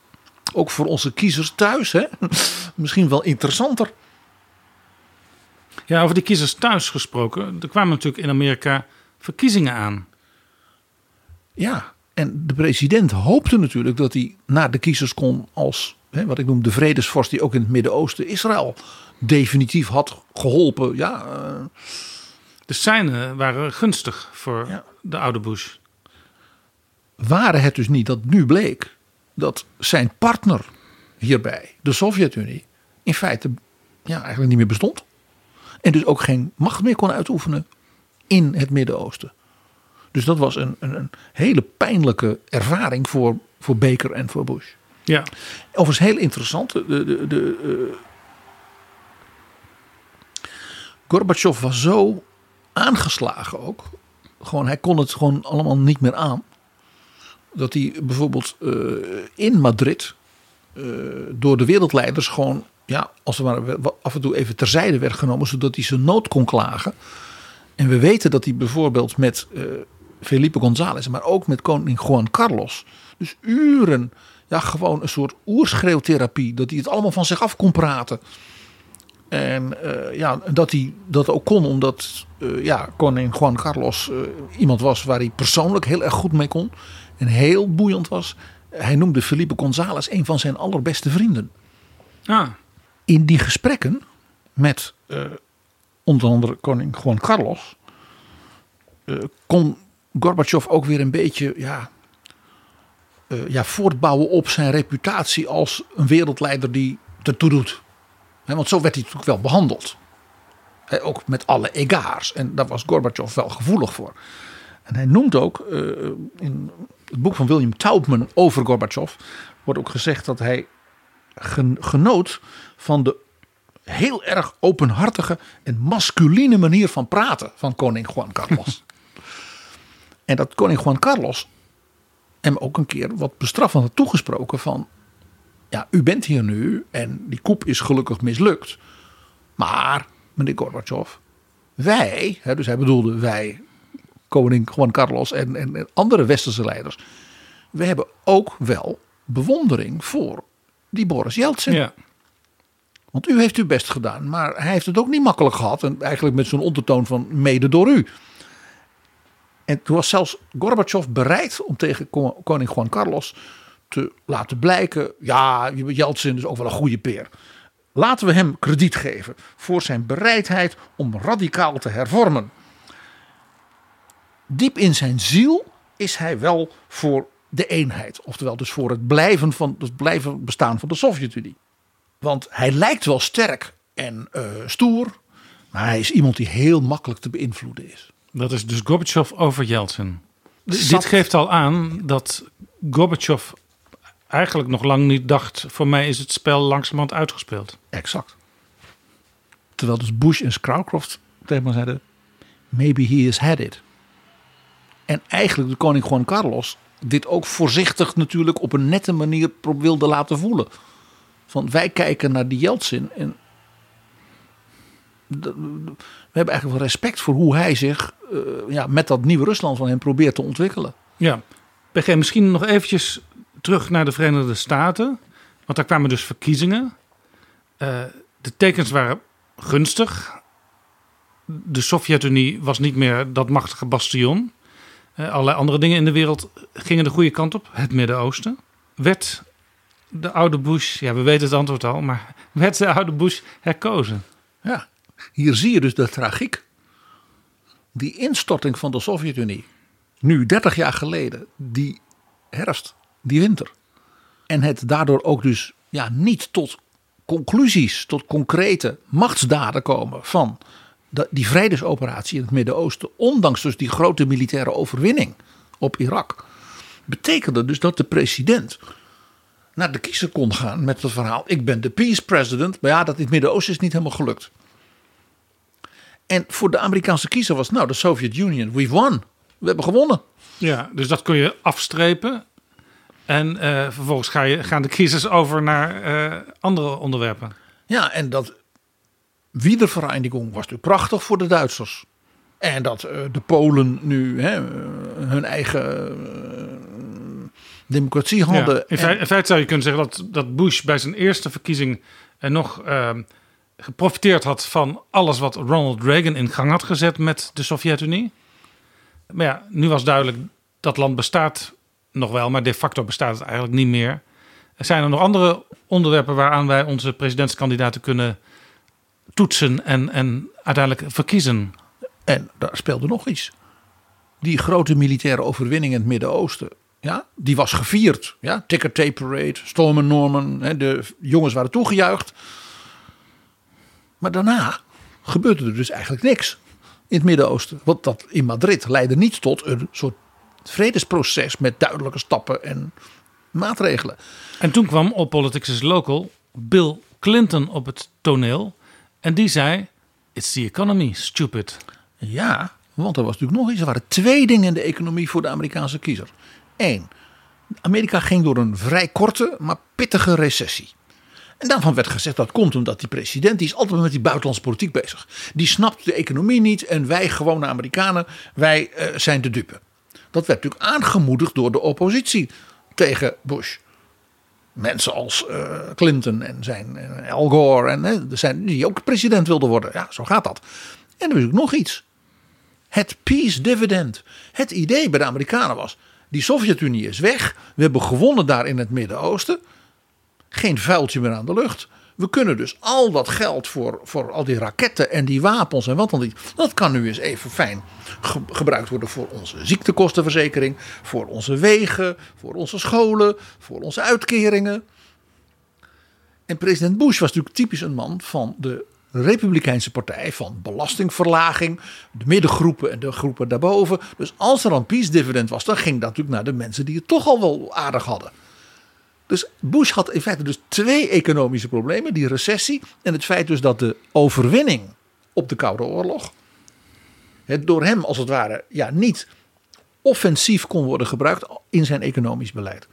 ook voor onze kiezers thuis, hè? misschien wel interessanter. Ja, over die kiezers thuis gesproken. Er kwamen natuurlijk in Amerika verkiezingen aan. Ja, en de president hoopte natuurlijk dat hij naar de kiezers kon als hè, wat ik noem de vredesvorst die ook in het Midden-Oosten Israël definitief had geholpen. Ja, eh, De seinen waren gunstig voor Ja. de oude Bush. waren het dus niet dat nu bleek dat zijn partner hierbij, de Sovjet-Unie, in feite ja, eigenlijk niet meer bestond. En dus ook geen macht meer kon uitoefenen in het Midden-Oosten. Dus dat was een, een, een hele pijnlijke ervaring voor, voor Baker en voor Bush. Ja, Overigens heel interessant. De, de, de, eh, Gorbachev was zo aangeslagen ook. Gewoon, hij kon het gewoon allemaal niet meer aan. Dat hij bijvoorbeeld eh, in Madrid eh, door de wereldleiders gewoon, ja, als het ware af en toe even terzijde werd genomen, zodat hij zijn nood kon klagen. En we weten dat hij bijvoorbeeld met eh, Felipe González, maar ook met koning Juan Carlos, dus uren, ja, gewoon een soort oerschreeuwtherapie, dat hij het allemaal van zich af kon praten. En eh, ja, dat hij dat ook kon omdat eh, ja, koning Juan Carlos eh, iemand was waar hij persoonlijk heel erg goed mee kon. En heel boeiend was. Hij noemde Felipe González een van zijn allerbeste vrienden. ah, In die gesprekken met onder andere koning Juan Carlos kon Gorbachev ook weer een beetje ja, ja, voortbouwen op zijn reputatie als een wereldleider die ertoe doet. Want zo werd hij natuurlijk wel behandeld. Ook met alle egaars. En daar was Gorbachev wel gevoelig voor. En hij noemt ook eh, in het boek van William Taubman over Gorbachev. wordt ook gezegd dat hij gen- genoot van de heel erg openhartige en masculine manier van praten van koning Juan Carlos. en dat koning Juan Carlos hem ook een keer wat bestraffend had toegesproken van... Ja, u bent hier nu en die koep is gelukkig mislukt. Maar, meneer Gorbachev, wij, hè, dus hij bedoelde wij, koning Juan Carlos en, en, en andere westerse leiders... we hebben ook wel bewondering voor die Boris Yeltsin. ja. Want u heeft uw best gedaan, maar hij heeft het ook niet makkelijk gehad. En eigenlijk met zo'n ondertoon van mede door u. En toen was zelfs Gorbachev bereid om tegen ko- koning Juan Carlos te laten blijken. Ja, Yeltsin is ook wel een goede peer. Laten we hem krediet geven voor zijn bereidheid om radicaal te hervormen. Diep in zijn ziel is hij wel voor de eenheid. Oftewel dus voor het blijven, van, het blijven bestaan van de Sovjet-Unie. Want hij lijkt wel sterk en eh, stoer. Maar hij is iemand die heel makkelijk te beïnvloeden is. Dat is dus Gorbachev over Yeltsin. Zat- Dit geeft al aan dat Gorbachev eigenlijk nog lang niet dacht... voor mij is het spel langzamerhand uitgespeeld. Exact. Terwijl dus Bush en Scrowcroft tegen me zeiden... Maybe he has had it. En eigenlijk de koning Juan Carlos... dit ook voorzichtig natuurlijk op een nette manier wilde laten voelen. Van wij kijken naar die Yeltsin en... We hebben eigenlijk wel respect voor hoe hij zich eh, ja, met dat nieuwe Rusland van hem probeert te ontwikkelen. Ja, PG, misschien nog eventjes terug naar de Verenigde Staten. Want daar kwamen dus verkiezingen. Eh, de tekens waren gunstig. De Sovjet-Unie was niet meer dat machtige bastion. Eh, allerlei andere dingen in de wereld gingen de goede kant op. Het Midden-Oosten. Werd de oude Bush, ja we weten het antwoord al, maar werd de oude Bush herkozen? Ja, hier zie je dus de tragiek. Die instorting van de Sovjet-Unie. Nu 30 jaar geleden. Die herfst, die winter. En het daardoor ook dus ja, niet tot conclusies, tot concrete machtsdaden komen van die vredesoperatie in het Midden-Oosten. Ondanks dus die grote militaire overwinning op Irak. Betekende dus dat de president naar de kiezer kon gaan met het verhaal: ik ben de peace president. Maar ja, dat in het Midden-Oosten is niet helemaal gelukt. En voor de Amerikaanse kiezer was nou de Soviet Union, we've won. We hebben gewonnen. Ja, dus dat kun je afstrepen. En eh, vervolgens ga je, gaan de kiezers over naar eh, andere onderwerpen. Ja, en dat Wiedervereinigung was natuurlijk prachtig voor de Duitsers. En dat eh, de Polen nu hè, hun eigen democratie hadden. Ja, in, En- feite, in feite zou je kunnen zeggen dat, dat Bush bij zijn eerste verkiezing nog eh, geprofiteerd had van alles wat Ronald Reagan in gang had gezet met de Sovjet-Unie. Maar ja, nu was duidelijk dat land bestaat nog wel, maar de facto bestaat het eigenlijk niet meer. Zijn er nog andere onderwerpen waaraan wij onze presidentskandidaten kunnen toetsen en, en uiteindelijk verkiezen? En daar speelde nog iets. Die grote militaire overwinning in het Midden-Oosten. Ja, die was gevierd. Ja, Ticker Tape Parade, Storm and Norman. Hè, de jongens waren toegejuicht. Maar daarna gebeurde er dus eigenlijk niks in het Midden-Oosten. Want dat in Madrid leidde niet tot een soort vredesproces met duidelijke stappen en maatregelen. En toen kwam op Politics is Local Bill Clinton op het toneel. En die zei: It's the economy, stupid. Ja, want er was natuurlijk nog iets. Er waren twee dingen in de economie voor de Amerikaanse kiezer. Eén, Amerika ging door een vrij korte, maar pittige recessie. En daarvan werd gezegd dat komt omdat die president, die is altijd met die buitenlandse politiek bezig. Die snapt de economie niet en wij gewone Amerikanen, wij eh, zijn de dupe. Dat werd natuurlijk aangemoedigd door de oppositie tegen Bush. Mensen als eh, Clinton en zijn eh, Al Gore en zijn, die ook president wilden worden. Ja, zo gaat dat. En er is ook nog iets. Het peace dividend. Het idee bij de Amerikanen was: die Sovjet-Unie is weg. We hebben gewonnen daar in het Midden-Oosten. Geen vuiltje meer aan de lucht. We kunnen dus al dat geld voor, voor al die raketten en die wapens en wat dan niet. Dat kan nu eens even fijn ge- gebruikt worden voor onze ziektekostenverzekering. Voor onze wegen, voor onze scholen, voor onze uitkeringen. En president Bush was natuurlijk typisch een man van de Republikeinse partij, van belastingverlaging, de middengroepen en de groepen daarboven. Dus als er een peace dividend was, dan ging dat natuurlijk naar de mensen die het toch al wel aardig hadden. Dus Bush had in feite dus twee economische problemen: die recessie en het feit dus dat de overwinning op de Koude Oorlog het door hem als het ware ja, niet offensief kon worden gebruikt in zijn economisch beleid.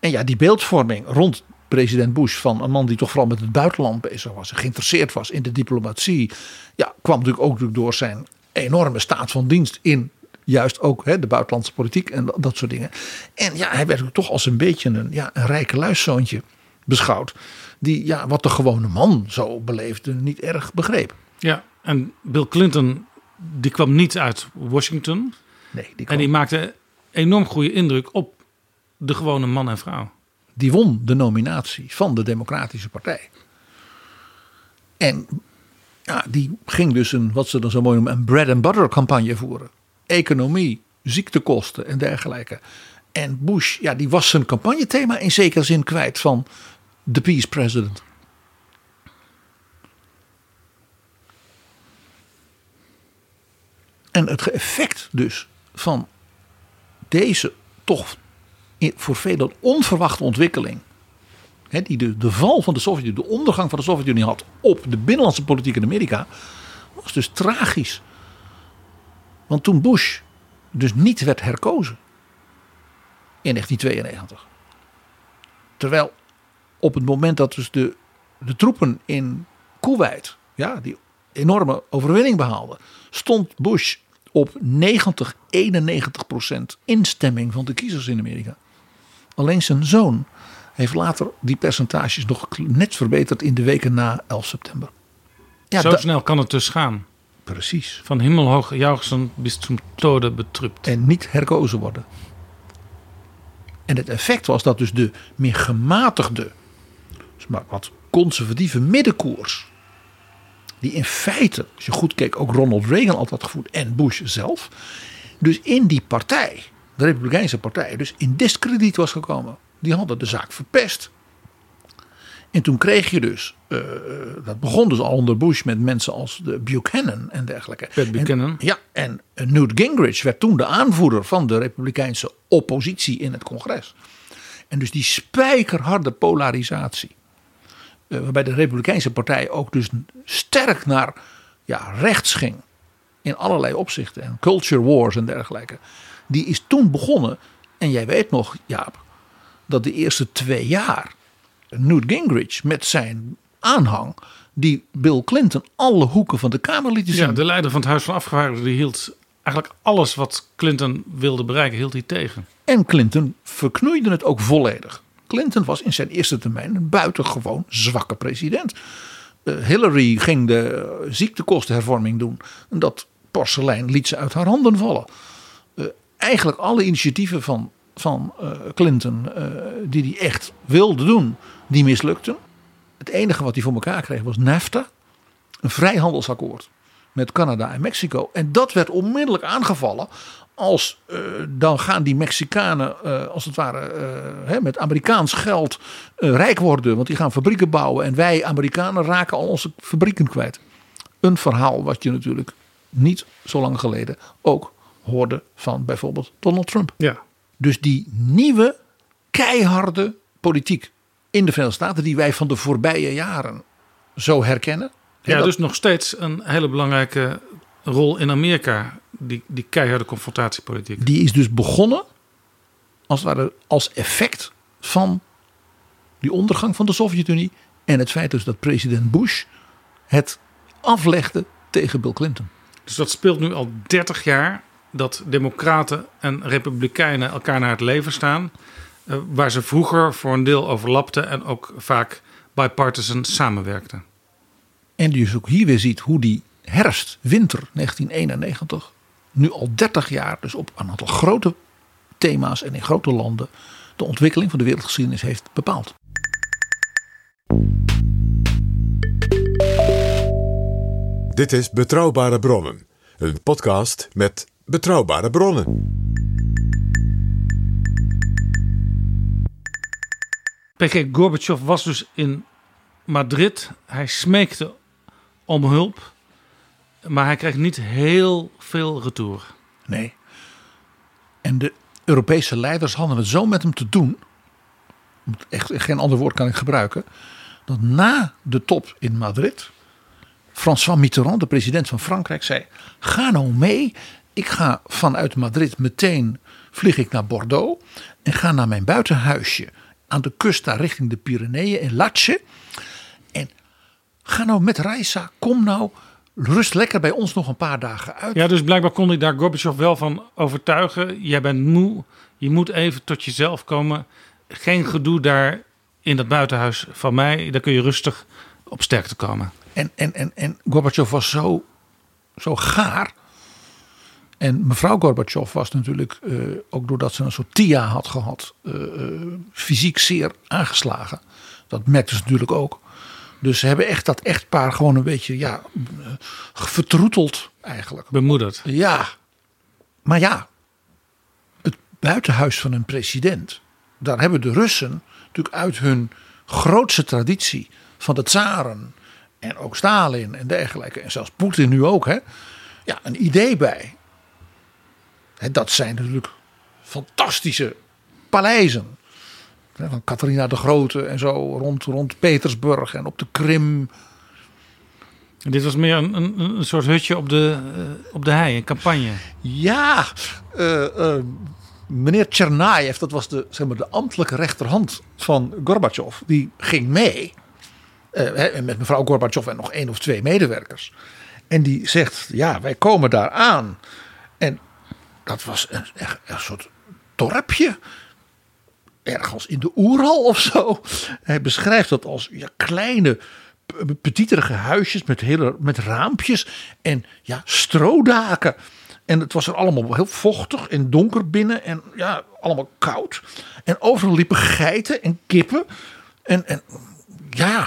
En ja, die beeldvorming rond president Bush van een man die toch vooral met het buitenland bezig was geïnteresseerd was in de diplomatie, ja, kwam natuurlijk ook door zijn enorme staat van dienst in juist ook hè, de buitenlandse politiek en dat, soort dingen. En ja, hij werd ook toch als een beetje een, ja, een rijke luiszoontje beschouwd, die ja, wat de gewone man zo beleefde niet erg begreep. Ja, en Bill Clinton die kwam niet uit Washington. Nee, die, En kwam- die maakte enorm goede indruk op de gewone man en vrouw. die won de nominatie van de Democratische Partij. En ja, die ging dus een, wat ze dan zo mooi noemen, een bread and butter campagne voeren. Economie, ziektekosten en dergelijke. En Bush, ja, die was zijn campagnethema in zekere zin kwijt van de peace president. En het effect dus van deze toch voor velen onverwachte ontwikkeling. Die de, de val van de Sovjet-Unie, de ondergang van de Sovjet-Unie had op de binnenlandse politiek in Amerika. was dus tragisch. Want toen Bush dus niet werd herkozen in 1992. Terwijl op het moment dat dus de, de troepen in Kuwait ja, die enorme overwinning behaalden, stond Bush op 90, 91 procent instemming van de kiezers in Amerika. Alleen zijn zoon heeft later die percentages nog net verbeterd in de weken na 11 september. Ja, Zo snel kan het dus gaan. Precies. Van himmelhoog jauchzen bis zum tode betrupt. En niet herkozen worden. En het effect was dat dus de meer gematigde, dus maar wat conservatieve middenkoers, die in feite, als je goed keek, ook Ronald Reagan altijd had gevoerd en Bush zelf, dus in die partij, de Republikeinse partij, dus in discrediet was gekomen. Die hadden de zaak verpest. En toen kreeg je dus, eh, dat begon dus al onder Bush met mensen als de Buchanan en dergelijke. Pat En- Buchanan. ja, en Newt Gingrich werd toen de aanvoerder van de Republikeinse oppositie in het congres. En dus die spijkerharde polarisatie. eh, waarbij de Republikeinse partij ook dus sterk naar ja, rechts ging. In allerlei opzichten. En culture wars en dergelijke. Die is toen begonnen. En jij weet nog, Jaap, dat de eerste twee jaar Newt Gingrich met zijn aanhang die Bill Clinton alle hoeken van de Kamer lieten zien. Ja, de leider van het Huis van Afgevaardigden die hield eigenlijk alles wat Clinton wilde bereiken, hield hij tegen. En Clinton verknoeide het ook volledig. Clinton was in zijn eerste termijn een buitengewoon zwakke president. Eh, Hillary ging de ziektekostenhervorming doen. En dat porselein liet ze uit haar handen vallen. Eh, eigenlijk alle initiatieven van, van eh, Clinton eh, die hij echt wilde doen, die mislukten. Het enige wat hij voor elkaar kreeg was NAFTA. Een vrijhandelsakkoord met Canada en Mexico. En dat werd onmiddellijk aangevallen als eh, dan gaan die Mexicanen als het ware hè, met Amerikaans geld rijk worden. Want die gaan fabrieken bouwen en wij Amerikanen raken al onze fabrieken kwijt. Een verhaal wat je natuurlijk niet zo lang geleden ook hoorde van bijvoorbeeld Donald Trump. Ja. Dus die nieuwe keiharde politiek in de Verenigde Staten die wij van de voorbije jaren zo herkennen. Ja, dat- dus nog steeds een hele belangrijke rol in Amerika, die, die keiharde confrontatiepolitiek. Die is dus begonnen als, het ware, als effect van die ondergang van de Sovjet-Unie. En het feit dus dat president Bush het aflegde tegen Bill Clinton. Dus dat speelt nu al 30 jaar dat democraten en republikeinen elkaar naar het leven staan. eh, waar ze vroeger voor een deel overlapten en ook vaak bipartisan samenwerkten. En die dus ook hier weer ziet hoe die herfst, winter 1991, nu al 30 jaar, dus op een aantal grote thema's en in grote landen, de ontwikkeling van de wereldgeschiedenis heeft bepaald. Dit is Betrouwbare Bronnen, een podcast met betrouwbare bronnen. PG Gorbachev was dus in Madrid. Hij smeekte om hulp, maar hij kreeg niet heel veel retour. Nee. En de Europese leiders hadden het zo met hem te doen. Echt geen ander woord kan ik gebruiken. Dat na de top in Madrid. François Mitterrand, de president van Frankrijk, zei: Ga nou mee. Ik ga vanuit Madrid meteen vlieg ik naar Bordeaux. En ga naar mijn buitenhuisje aan de kust daar richting de Pyreneeën in Latje. En ga nou met Reisa. Kom nou. Rust lekker bij ons nog een paar dagen uit. Ja, dus blijkbaar kon hij daar Gorbachev wel van overtuigen. Jij bent moe, je moet even tot jezelf komen. Geen gedoe daar in dat buitenhuis van mij. Daar kun je rustig op sterkte komen. En, en, en, en Gorbachev was zo, zo gaar. En mevrouw Gorbachev was natuurlijk, eh, ook doordat ze een soort TIA had gehad, eh, eh, fysiek zeer aangeslagen. Dat merkte ze natuurlijk ook. Dus ze hebben echt dat echtpaar gewoon een beetje ja, vertroeteld eigenlijk. Bemoedigd. Ja, maar ja, het buitenhuis van een president, daar hebben de Russen natuurlijk uit hun grootste traditie van de tsaren en ook Stalin en dergelijke, en zelfs Poetin nu ook, hè, ja, een idee bij. Dat zijn natuurlijk fantastische paleizen. Van Catharina de Grote en zo rond, rond Petersburg en op de Krim. Dit was meer een, een, een soort hutje op de, eh, op de hei, een campagne. Ja, eh, eh, meneer Tschernaev, dat was de, zeg maar, de ambtelijke rechterhand van Gorbachev, die ging mee. met mevrouw Gorbachev en nog één of twee medewerkers. En die zegt, ja, wij komen daar aan. Dat was een, een soort dorpje. Ergens in de Oeral of zo. Hij beschrijft dat als ja, kleine, petiterige huisjes met, hele, met raampjes en ja, strodaken. En het was er allemaal heel vochtig en donker binnen en ja, allemaal koud. En overal liepen geiten en kippen. En, en ja,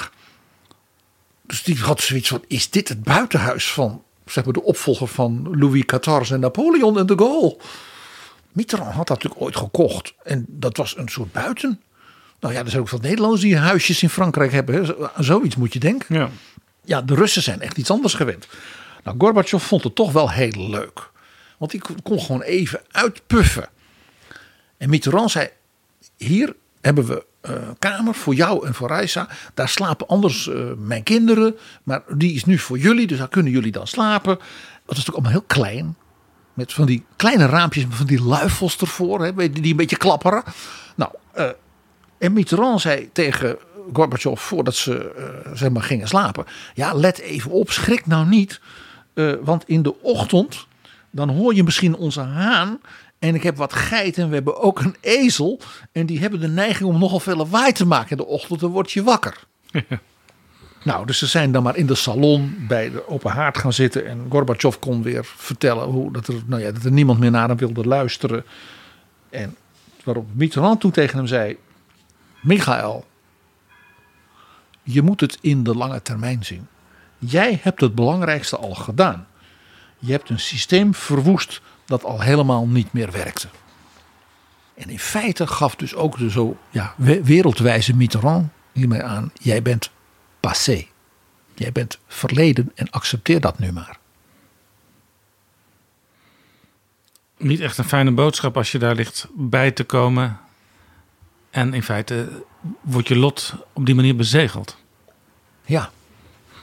dus die had zoiets van: is dit het buitenhuis van zeg maar, de opvolger van Louis XIV en Napoleon en de Gaulle? Mitterrand had dat natuurlijk ooit gekocht. En dat was een soort buiten. Nou ja, er zijn ook veel Nederlanders die huisjes in Frankrijk hebben. Hè. Zoiets moet je denken. Ja. Ja, de Russen zijn echt iets anders gewend. Nou, Gorbachev vond het toch wel heel leuk. Want die kon- gewoon even uitpuffen. En Mitterrand zei: Hier hebben we kamer voor jou en voor Reisa. Daar slapen anders eh, mijn kinderen. Maar die is nu voor jullie, dus daar kunnen jullie dan slapen. Dat is natuurlijk allemaal heel klein. Met van die kleine raampjes, van die luifels ervoor, hè, die een beetje klapperen. Nou, eh, en Mitterrand zei tegen Gorbachev voordat ze eh, zeg maar gingen slapen. Ja, let even op, schrik nou niet. eh, want in de ochtend, dan hoor je misschien onze haan. En ik heb wat geiten en we hebben ook een ezel. En die hebben de neiging om nogal veel lawaai te maken in de ochtend. Dan word je wakker. nou, dus ze zijn dan maar in de salon bij de open haard gaan zitten. En Gorbachev kon weer vertellen hoe, dat, er, nou ja, dat er niemand meer naar hem wilde luisteren. En waarop Mitterrand toen tegen hem zei... Michael, je moet het in de lange termijn zien. Jij hebt het belangrijkste al gedaan. Je hebt een systeem verwoest dat al helemaal niet meer werkte. En in feite gaf dus ook de zo ja, we- wereldwijze Mitterrand hiermee aan: jij bent passé. Jij bent verleden en accepteer dat nu maar. Niet echt een fijne boodschap als je daar ligt bij te komen. En in feite wordt je lot op die manier bezegeld. Ja.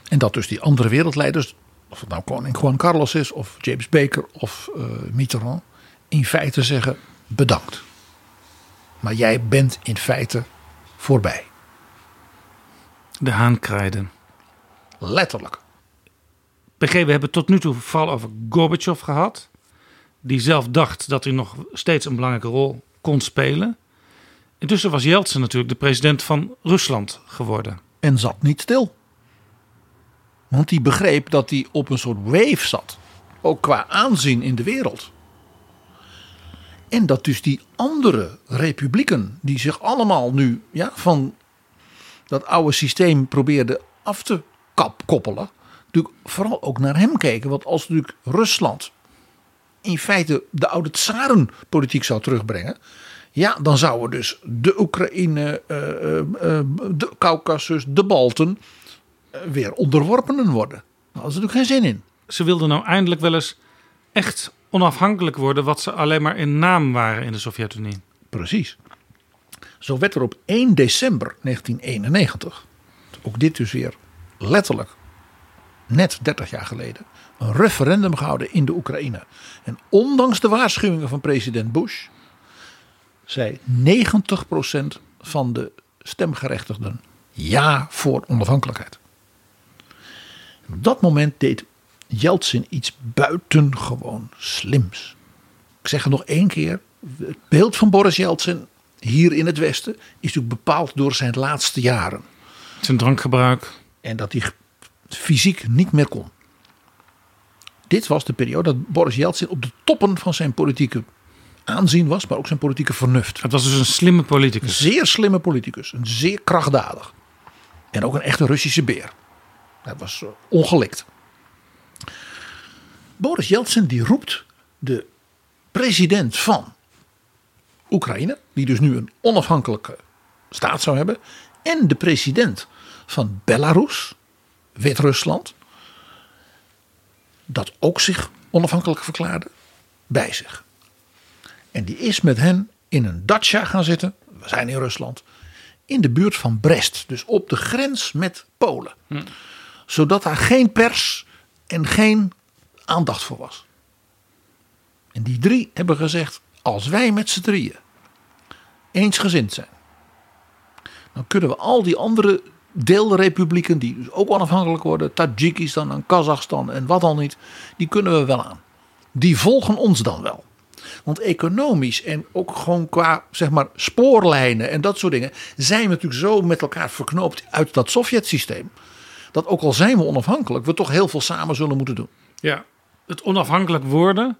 En dat dus die andere wereldleiders, of het nou koning Juan Carlos is, of James Baker of eh, Mitterrand, in feite zeggen bedankt. Maar jij bent in feite voorbij. De haankrijden. Letterlijk. PG, we hebben tot nu toe vooral over Gorbachev gehad. Die zelf dacht dat hij nog steeds een belangrijke rol kon spelen. Intussen was Yeltsin natuurlijk de president van Rusland geworden. En zat niet stil. Want die begreep dat hij op een soort wave zat. Ook qua aanzien in de wereld. En dat dus die andere republieken, die zich allemaal nu ja, van dat oude systeem probeerden af te koppelen. Natuurlijk vooral ook naar hem keken. Want als natuurlijk Rusland in feite de oude tsarenpolitiek zou terugbrengen. Ja, dan zouden dus de Oekraïne, eh, eh, eh, de Caucasus, de Balten weer onderworpenen worden. Daar hadden ze natuurlijk geen zin in. Ze wilden nou eindelijk wel eens echt onafhankelijk worden, wat ze alleen maar in naam waren in de Sovjet-Unie. Precies. Zo werd er op 1 december 1991, ook dit dus weer letterlijk net 30 jaar geleden, een referendum gehouden in de Oekraïne. En ondanks de waarschuwingen van president Bush, zei 90% van de stemgerechtigden ja voor onafhankelijkheid. En op dat moment deed Yeltsin iets buitengewoon slims. Ik zeg het nog één keer. Het beeld van Boris Yeltsin hier in het Westen is natuurlijk bepaald door zijn laatste jaren. Zijn drankgebruik. En dat hij fysiek niet meer kon. Dit was de periode dat Boris Yeltsin op de toppen van zijn politieke aanzien was, maar ook zijn politieke vernuft. Het was dus een slimme politicus. Zeer slimme politicus, een zeer krachtdadig. En ook een echte Russische beer. Dat was eh, ongelikt. Boris Yeltsin die roept de president van Oekraïne, die dus nu een onafhankelijke staat zou hebben, en de president van Belarus, Wit-Rusland, dat ook zich onafhankelijk verklaarde, bij zich. En die is met hen in een dacha gaan zitten, we zijn in Rusland, in de buurt van Brest, dus op de grens met Polen. Zodat daar geen pers en geen aandacht voor was. En die drie hebben gezegd: als wij met z'n drieën eensgezind zijn, dan kunnen we al die andere deelrepublieken, die dus ook onafhankelijk worden, Tajikistan en Kazachstan en wat dan niet, die kunnen we wel aan. Die volgen ons dan wel. Want economisch en ook gewoon qua zeg maar, spoorlijnen en dat soort dingen zijn we natuurlijk zo met elkaar verknoopt uit dat Sovjet-systeem. Dat ook al zijn we onafhankelijk, we toch heel veel samen zullen moeten doen. Ja, het onafhankelijk worden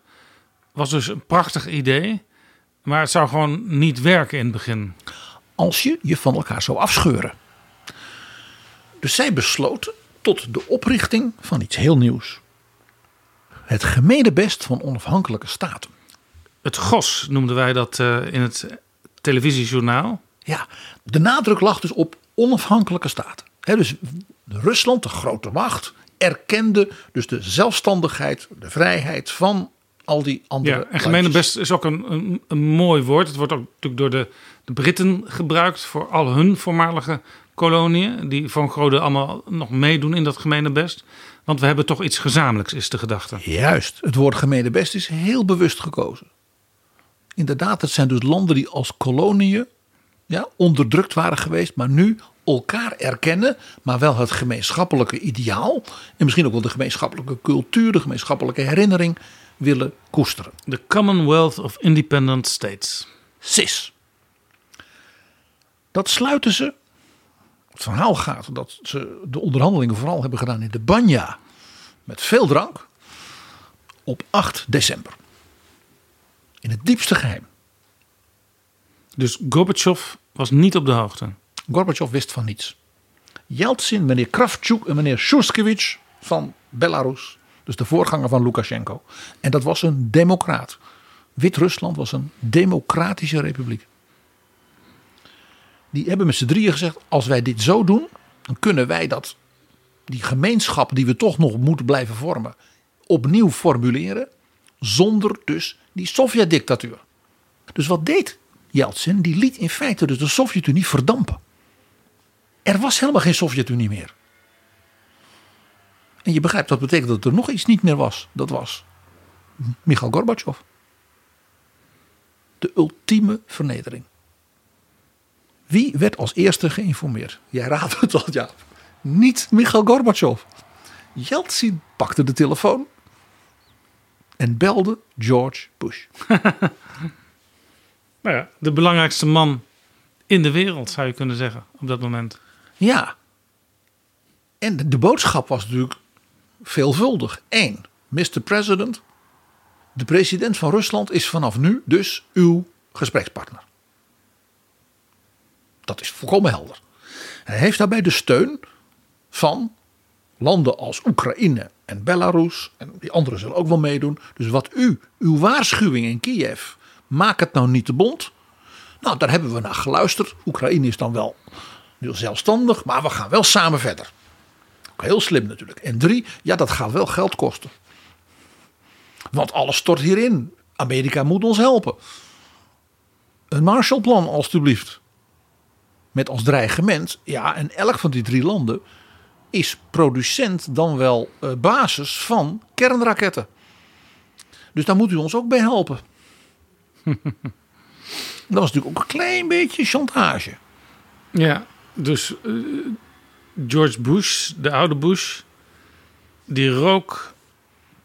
was dus een prachtig idee. Maar het zou gewoon niet werken in het begin. Als je je van elkaar zou afscheuren. Dus zij besloten tot de oprichting van iets heel nieuws. Het gemeenebest van onafhankelijke staten. Het GOS noemden wij dat eh, in het televisiejournaal. Ja, de nadruk lag dus op onafhankelijke staten. He, dus Rusland, de grote macht, erkende dus de zelfstandigheid, de vrijheid van al die andere. Ja, en gemeenebest is ook een, een, een mooi woord. Het wordt ook natuurlijk door de, de Britten gebruikt voor al hun voormalige koloniën. Die groot deel allemaal nog meedoen in dat gemeenebest. Want we hebben toch iets gezamenlijks, is de gedachte. Juist, het woord gemeenebest is heel bewust gekozen. Inderdaad, het zijn dus landen die als koloniën ja, onderdrukt waren geweest, maar nu elkaar erkennen, maar wel het gemeenschappelijke ideaal. En misschien ook wel de gemeenschappelijke cultuur, de gemeenschappelijke herinnering willen koesteren. The Commonwealth of Independent States. CIS. Dat sluiten ze. Het verhaal gaat dat ze de onderhandelingen vooral hebben gedaan in de Banja. Met veel drank. Op 8 december. In het diepste geheim. Dus Gorbachev was niet op de hoogte. Gorbachev wist van niets. Yeltsin, meneer Kravchuk en meneer Shuskevich van Belarus. Dus de voorganger van Lukashenko. En dat was een democraat. Wit-Rusland was een democratische republiek. Die hebben met z'n drieën gezegd: als wij dit zo doen, dan kunnen wij dat, die gemeenschap die we toch nog moeten blijven vormen, opnieuw formuleren. Zonder dus die Sovjet-dictatuur. Dus wat deed Yeltsin? Die liet in feite dus de Sovjet-Unie verdampen. Er was helemaal geen Sovjet-Unie meer. En je begrijpt dat betekent dat er nog iets niet meer was. Dat was Mikhail Gorbachev. De ultieme vernedering. Wie werd als eerste geïnformeerd? Jij raadt het al, ja. Niet Mikhail Gorbachev. Yeltsin pakte de telefoon en belde George Bush. Nou ja, de belangrijkste man in de wereld, zou je kunnen zeggen, op dat moment. Ja. En de, boodschap was natuurlijk veelvuldig. Eén, Mr. President, de president van Rusland is vanaf nu dus uw gesprekspartner. Dat is volkomen helder. Hij heeft daarbij de steun van landen als Oekraïne en Belarus. En die anderen zullen ook wel meedoen. Dus wat u, uw waarschuwing in Kiev, maak het nou niet te bond. Nou, daar hebben we naar geluisterd. Oekraïne is dan wel zelfstandig, maar we gaan wel samen verder. Ook heel slim natuurlijk. En drie, ja, dat gaat wel geld kosten. Want alles stort hierin. Amerika moet ons helpen. Een Marshallplan, alstublieft. Met als dreigement, ja, en elk van die drie landen is producent dan wel eh, basis van kernraketten. Dus daar moet u ons ook bij helpen. dat was natuurlijk ook een klein beetje chantage. Ja, dus eh, George Bush, de oude Bush, die rook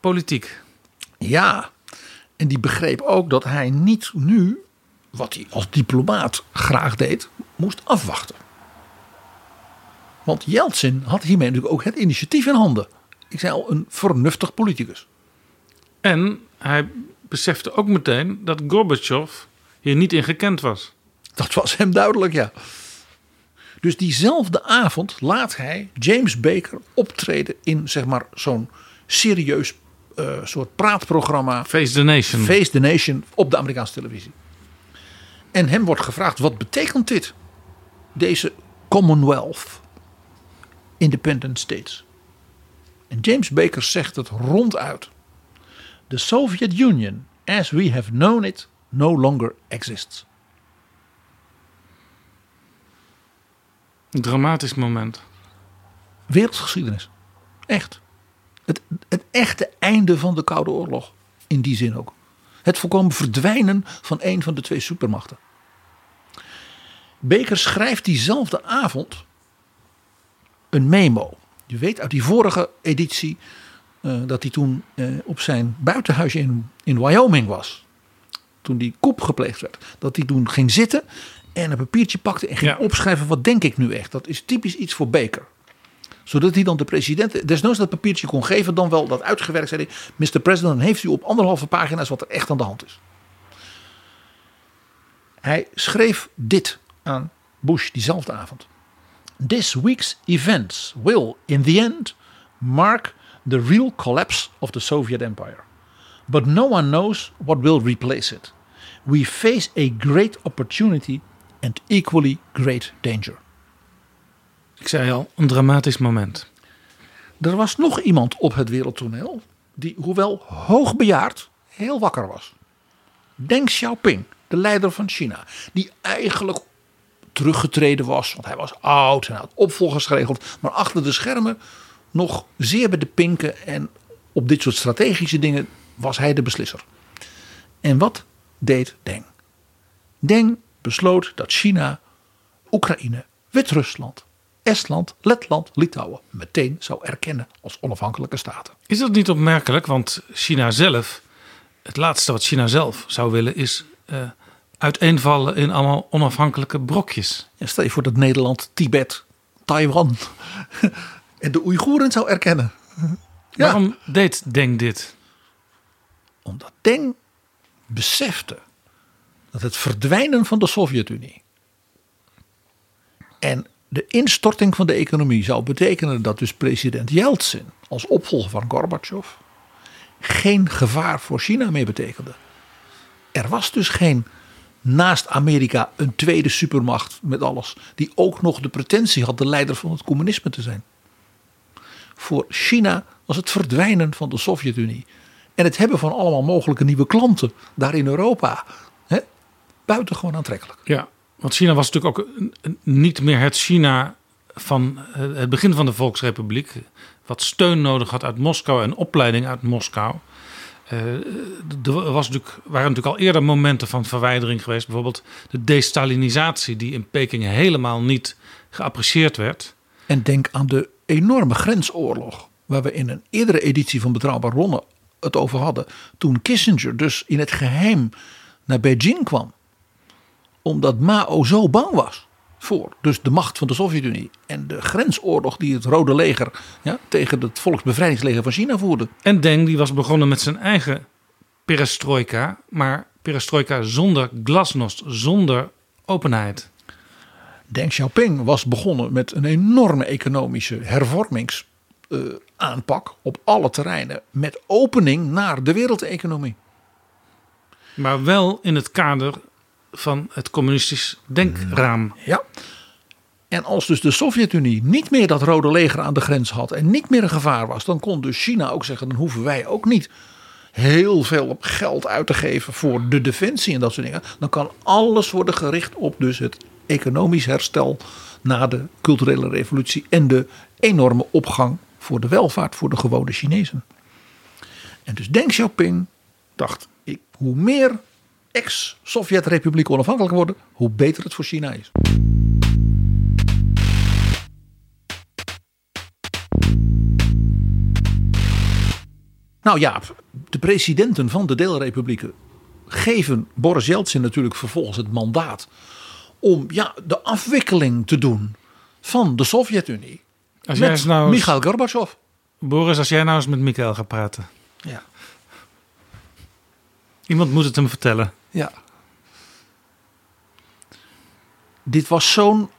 politiek. Ja, en die begreep ook dat hij niet nu, wat hij als diplomaat graag deed, moest afwachten. Want Yeltsin had hiermee natuurlijk ook het initiatief in handen. Ik zei al, een vernuftig politicus. En hij besefte ook meteen dat Gorbachev hier niet in gekend was. Dat was hem duidelijk, ja. Dus diezelfde avond laat hij James Baker optreden in zeg maar zo'n serieus uh, soort praatprogramma. Face the Nation. Face the Nation op de Amerikaanse televisie. En hem wordt gevraagd: wat betekent dit? Deze Commonwealth, Independent States. En James Baker zegt het ronduit: The Soviet Union, as we have known it, no longer exists. Dramatisch moment. Wereldgeschiedenis. Echt. Het, het echte einde van de Koude Oorlog. In die zin ook. Het volkomen verdwijnen van een van de twee supermachten. Baker schrijft diezelfde avond een memo. Je weet uit die vorige editie uh, dat hij toen uh, op zijn buitenhuisje in, in Wyoming was. Toen die koep gepleegd werd. Dat hij toen ging zitten en een papiertje pakte en ging Ja. opschrijven wat denk ik nu echt. Dat is typisch iets voor Baker. Zodat hij dan de president desnoods dat papiertje kon geven. Dan wel dat uitgewerkt zei hij. Mr. President dan heeft u op anderhalve pagina's wat er echt aan de hand is. Hij schreef dit aan Bush diezelfde avond. This week's events will in the end mark the real collapse of the Soviet Empire. But no one knows what will replace it. We face a great opportunity and equally great danger. Ik zei al, een dramatisch moment. Er was nog iemand op het wereldtoneel die, hoewel hoogbejaard, heel wakker was. Deng Xiaoping, de leider van China, die eigenlijk teruggetreden was, want hij was oud en had opvolgers geregeld, maar achter de schermen nog zeer bij de pinken en op dit soort strategische dingen was hij de beslisser. En wat deed Deng? Deng besloot dat China, Oekraïne, Wit-Rusland Estland, Letland, Litouwen meteen zou erkennen als onafhankelijke staten. Is dat niet opmerkelijk? Want China zelf, het laatste wat China zelf zou willen is eh, uiteenvallen in allemaal onafhankelijke brokjes. Ja, stel je voor dat Nederland, Tibet, Taiwan en de Oeigoeren zou erkennen. Ja. Waarom deed Deng dit? Omdat Deng besefte dat het verdwijnen van de Sovjet-Unie en de instorting van de economie zou betekenen dat dus president Yeltsin als opvolger van Gorbachev geen gevaar voor China meer betekende. Er was dus geen naast Amerika een tweede supermacht met alles die ook nog de pretentie had de leider van het communisme te zijn. Voor China was het verdwijnen van de Sovjet-Unie en het hebben van allemaal mogelijke nieuwe klanten daar in Europa buitengewoon aantrekkelijk. Ja, want China was natuurlijk ook niet meer het China van eh, het begin van de Volksrepubliek. Wat steun nodig had uit Moskou en opleiding uit Moskou. Eh, er was natuurlijk, waren natuurlijk al eerder momenten van verwijdering geweest. Bijvoorbeeld de destalinisatie die in Peking helemaal niet geapprecieerd werd. En denk aan de enorme grensoorlog. Waar we in een eerdere editie van Betrouwbaar Bronnen het over hadden. Toen Kissinger dus in het geheim naar Beijing kwam. Omdat Mao zo bang was voor dus de macht van de Sovjet-Unie. En de grensoorlog die het Rode Leger ja, tegen het Volksbevrijdingsleger van China voerde. En Deng die was begonnen met zijn eigen perestroika. Maar perestroika zonder glasnost, zonder openheid. Deng Xiaoping was begonnen met een enorme economische hervormingsaanpak op alle terreinen. Met opening naar de wereldeconomie. Maar wel in het kader van het communistisch denkraam. Ja. En als dus de Sovjet-Unie niet meer dat rode leger aan de grens had en niet meer een gevaar was, dan kon dus China ook zeggen: dan hoeven wij ook niet heel veel geld uit te geven voor de defensie en dat soort dingen. Dan kan alles worden gericht op dus het economisch herstel na de culturele revolutie en de enorme opgang voor de welvaart voor de gewone Chinezen. En dus Deng Xiaoping dacht: ik, hoe meer ex-Sovjet-republieken onafhankelijk worden, hoe beter het voor China is. Nou ja, de presidenten van de deelrepublieken geven Boris Yeltsin natuurlijk vervolgens het mandaat om ja, de afwikkeling te doen van de Sovjet-Unie. Als jij Met nou eens- Mikhail Gorbachev. Boris, als jij nou eens met Mikael gaat praten. Ja. Iemand moet het hem vertellen. Ja. Dit was zo'n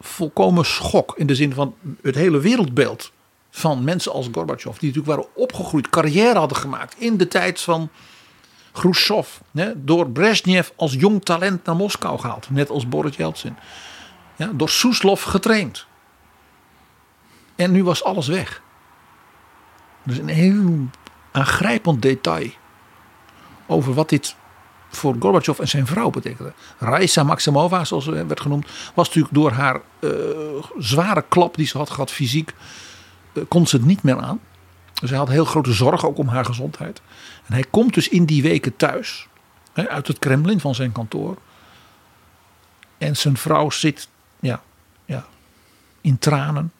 volkomen schok in de zin van het hele wereldbeeld van mensen als Gorbachev, die natuurlijk waren opgegroeid, carrière hadden gemaakt in de tijd van Khrushchev, door Brezhnev als jong talent naar Moskou gehaald, net als Boris Yeltsin. Ja, door Soeslof getraind. En nu was alles weg. Dus een heel aangrijpend detail over wat dit voor Gorbachev en zijn vrouw betekende. Raisa Maximova, zoals ze werd genoemd, was natuurlijk door haar eh, zware klap die ze had gehad fysiek, eh, kon ze het niet meer aan. Dus hij had heel grote zorgen ook om haar gezondheid. En hij komt dus in die weken thuis, hè, uit het Kremlin van zijn kantoor. En zijn vrouw zit ja, ja, in tranen.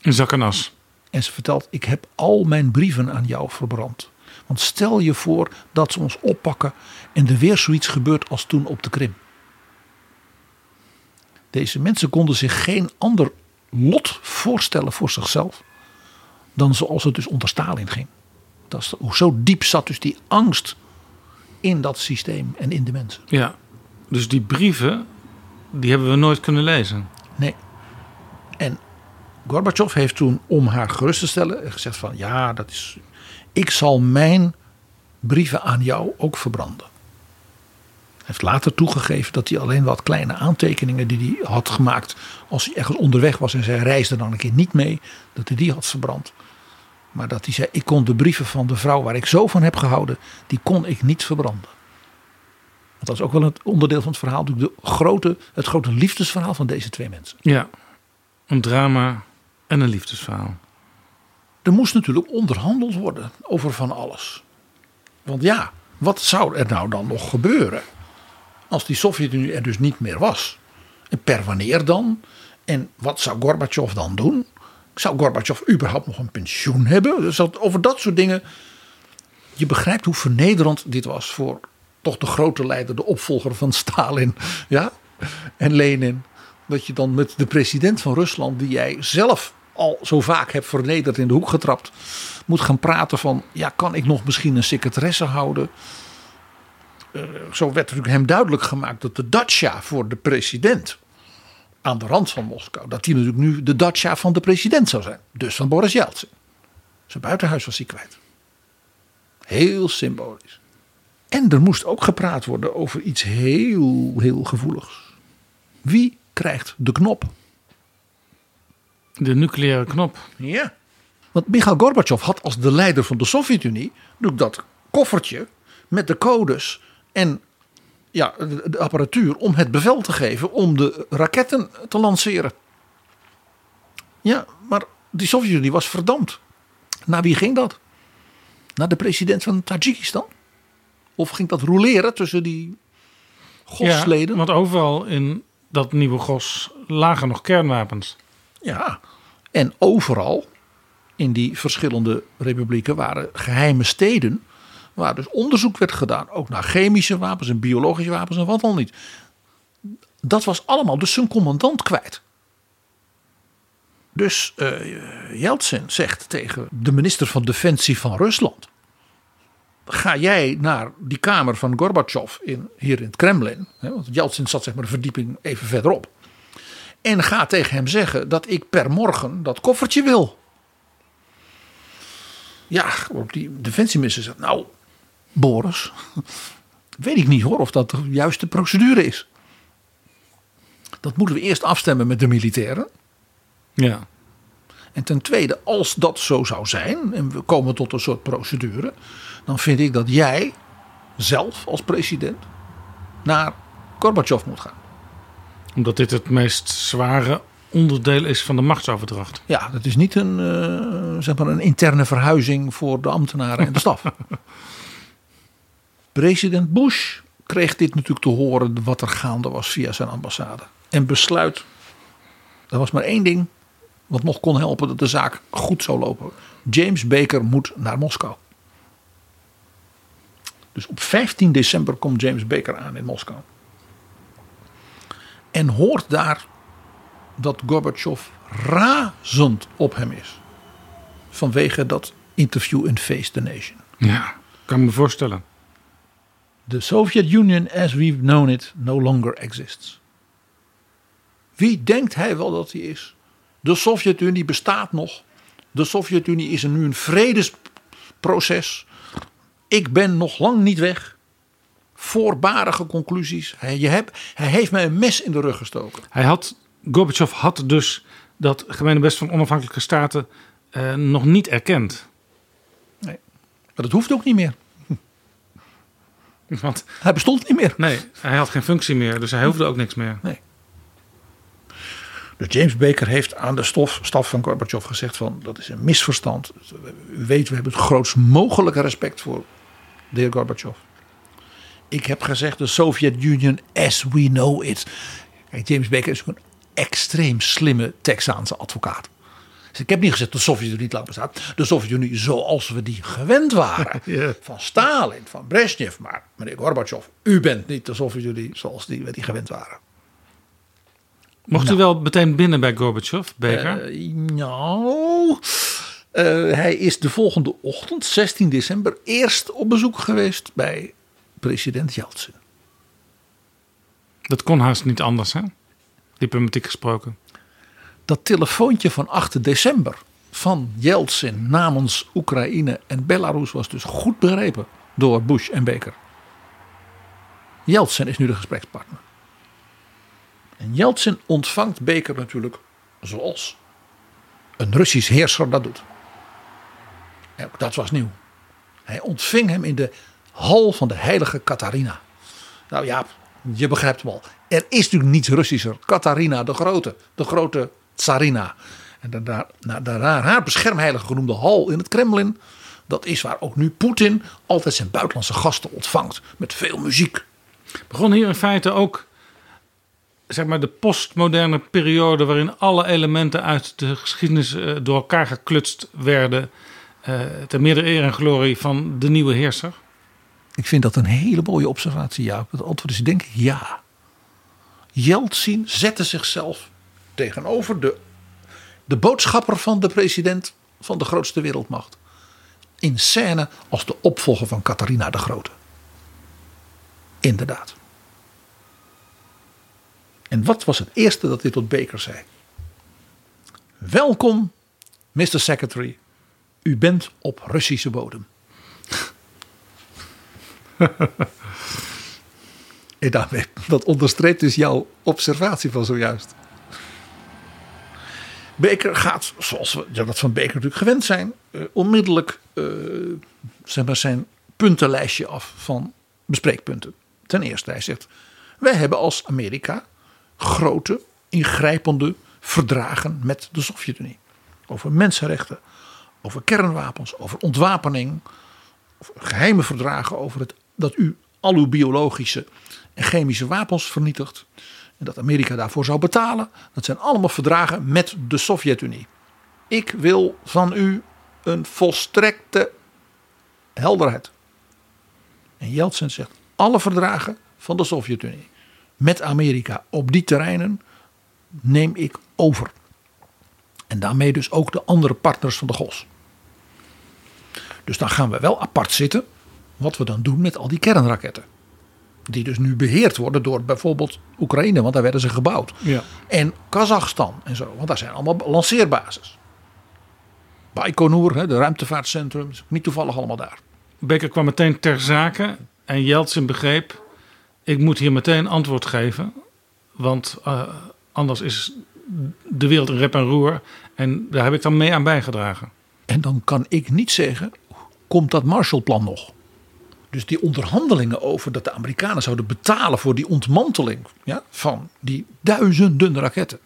In zak en as. En ze vertelt: Ik heb al mijn brieven aan jou verbrand. Want stel je voor dat ze ons oppakken en er weer zoiets gebeurt als toen op de Krim. Deze mensen konden zich geen ander lot voorstellen voor zichzelf dan zoals het dus onder Stalin ging. Dat is, zo diep zat dus die angst in dat systeem en in de mensen. Ja. Dus die brieven, die hebben we nooit kunnen lezen. Nee. En Gorbachev heeft toen, om haar gerust te stellen, gezegd van ja, dat is. Ik zal mijn brieven aan jou ook verbranden. Hij heeft later toegegeven dat hij alleen wat kleine aantekeningen die hij had gemaakt als hij ergens onderweg was en zij reisde dan een keer niet mee, dat hij die had verbrand. Maar dat hij zei, ik kon de brieven van de vrouw waar ik zo van heb gehouden, die kon ik niet verbranden. Dat is ook wel het onderdeel van het verhaal, de grote, het grote liefdesverhaal van deze twee mensen. Ja. Een drama en een liefdesverhaal. Er moest natuurlijk onderhandeld worden over van alles. Want ja, wat zou er nou dan nog gebeuren? Als die Sovjet-Unie er dus niet meer was. En per wanneer dan? En wat zou Gorbachev dan doen? Zou Gorbachev überhaupt nog een pensioen hebben? Dus dat, over dat soort dingen. Je begrijpt hoe vernederend dit was voor toch de grote leider, de opvolger van Stalin ja? en Lenin. Dat je dan met de president van Rusland, die jij zelf al zo vaak hebt vernederd in de hoek getrapt, moet gaan praten van, ja, kan ik nog misschien een secretaresse houden? Uh, zo werd natuurlijk hem duidelijk gemaakt dat de dacha voor de president aan de rand van Moskou, dat die natuurlijk nu de dacha van de president zou zijn. Dus van Boris Yeltsin. Zijn buitenhuis was hij kwijt. Heel symbolisch. En er moest ook gepraat worden over iets heel, heel gevoeligs. Wie krijgt de knop? De nucleaire knop. Ja. Want Mikhail Gorbachev had als de leider van de Sovjet-Unie dat koffertje met de codes en ja, de apparatuur om het bevel te geven om de raketten te lanceren. Ja, maar die Sovjet-Unie was verdampt. Naar wie ging dat? Naar de president van Tajikistan? Of ging dat roleren tussen die gosleden? Ja, want overal in dat nieuwe gos lagen nog kernwapens. Ja, en overal in die verschillende republieken waren geheime steden. Waar dus onderzoek werd gedaan, ook naar chemische wapens en biologische wapens en wat dan niet. Dat was allemaal dus zijn commandant kwijt. Dus Yeltsin zegt tegen de minister van Defensie van Rusland: Ga jij naar die kamer van Gorbachev in, hier in het Kremlin? Hè, want Yeltsin zat zeg maar de verdieping even verderop. En ga tegen hem zeggen dat ik per morgen dat koffertje wil. Ja, op die defensieminister zegt: Nou, Boris, weet ik niet hoor of dat de juiste procedure is. Dat moeten we eerst afstemmen met de militairen. Ja. En ten tweede, als dat zo zou zijn en we komen tot een soort procedure, dan vind ik dat jij zelf als president naar Gorbachev moet gaan. Omdat dit het meest zware onderdeel is van de machtsoverdracht. Ja, dat is niet een, uh, zeg maar een interne verhuizing voor de ambtenaren en de staf. President Bush kreeg dit natuurlijk te horen wat er gaande was via zijn ambassade. En besluit, er was maar één ding wat nog kon helpen dat de zaak goed zou lopen. James Baker moet naar Moskou. Dus op 15 december komt James Baker aan in Moskou. En hoort daar dat Gorbachev razend op hem is. Vanwege dat interview in Face the Nation. Ja, kan me voorstellen. The Soviet Union as we've known it no longer exists. Wie denkt hij wel dat hij is? De Sovjet-Unie bestaat nog. De Sovjet-Unie is er nu een vredesproces. Ik ben nog lang niet weg. Voorbarige conclusies. Hij, je hebt, hij heeft mij een mes in de rug gestoken. Hij had, Gorbachev had dus dat gemene best van onafhankelijke staten eh, nog niet erkend. Nee, maar dat hoeft ook niet meer. Want, hij bestond niet meer. Nee, hij had geen functie meer, dus hij hoefde ook niks meer. Nee. Dus James Baker heeft aan de stof, staf van Gorbachev gezegd van dat is een misverstand. U weet, we hebben het grootst mogelijke respect voor de heer Gorbachev. Ik heb gezegd de Sovjet-Union as we know it. Kijk, James Baker is een extreem slimme Texaanse advocaat. Dus ik heb niet gezegd dat de Sovjet-Unie niet lang bestaat. De Sovjet-Unie zoals we die gewend waren. Van Stalin, van Brezhnev. Maar meneer Gorbachev, u bent niet de Sovjet-Unie zoals die, we die gewend waren. Mocht u wel meteen binnen bij Gorbachev, Baker? Uh, nou, uh, hij is de volgende ochtend, 16 december, eerst op bezoek geweest bij president Yeltsin. Dat kon haast niet anders, hè? Diplomatiek gesproken. Dat telefoontje van 8 december van Yeltsin namens Oekraïne en Belarus was dus goed begrepen door Bush en Baker. Yeltsin is nu de gesprekspartner. En Yeltsin ontvangt Baker natuurlijk zoals een Russisch heerser dat doet. En dat was nieuw. Hij ontving hem in de hal van de heilige Catharina. Nou ja, je begrijpt hem al. Er is natuurlijk niets Russischer. Catharina de Grote, de grote tsarina. En daar, daar, haar beschermheilige genoemde hal in het Kremlin. Dat is waar ook nu Poetin altijd zijn buitenlandse gasten ontvangt. Met veel muziek. Begon hier in feite ook zeg maar de postmoderne periode waarin alle elementen uit de geschiedenis eh, door elkaar geklutst werden. eh ter meerdere eer en glorie van de nieuwe heerser? Ik vind dat een hele mooie observatie, Jaap. Het antwoord is denk ik ja. Yeltsin zette zichzelf tegenover de, de boodschapper van de president van de grootste wereldmacht. In scène als de opvolger van Catharina de Grote. Inderdaad. En wat was het eerste dat hij tot Baker zei? Welkom, Mr. Secretary. U bent op Russische bodem. En daarmee, dat onderstreept dus jouw observatie van zojuist. Beker gaat, zoals we dat van Beker natuurlijk gewend zijn, eh, onmiddellijk maar zijn puntenlijstje af van bespreekpunten. Ten eerste, hij zegt: Wij hebben als Amerika grote, ingrijpende verdragen met de Sovjet-Unie. Over mensenrechten, over kernwapens, over ontwapening, geheime verdragen over het, dat u al uw biologische en chemische wapens vernietigt. En dat Amerika daarvoor zou betalen. Dat zijn allemaal verdragen met de Sovjet-Unie. Ik wil van u een volstrekte helderheid. En Yeltsin zegt: alle verdragen van de Sovjet-Unie met Amerika op die terreinen neem ik over. En daarmee dus ook de andere partners van de GOS. Dus dan gaan we wel apart zitten. Wat we dan doen met al die kernraketten. Die dus nu beheerd worden door bijvoorbeeld Oekraïne, want daar werden ze gebouwd. Ja. En Kazachstan en zo, want daar zijn allemaal lanceerbases. Baikonur, hè, de ruimtevaartcentrum, is niet toevallig allemaal daar. Baker kwam meteen ter zake en Yeltsin begreep: ik moet hier meteen antwoord geven, want eh, anders is de wereld in rep en roer. En daar heb ik dan mee aan bijgedragen. En dan kan ik niet zeggen, komt dat Marshallplan nog? Dus die onderhandelingen over dat de Amerikanen zouden betalen voor die ontmanteling ja, van die duizenden raketten.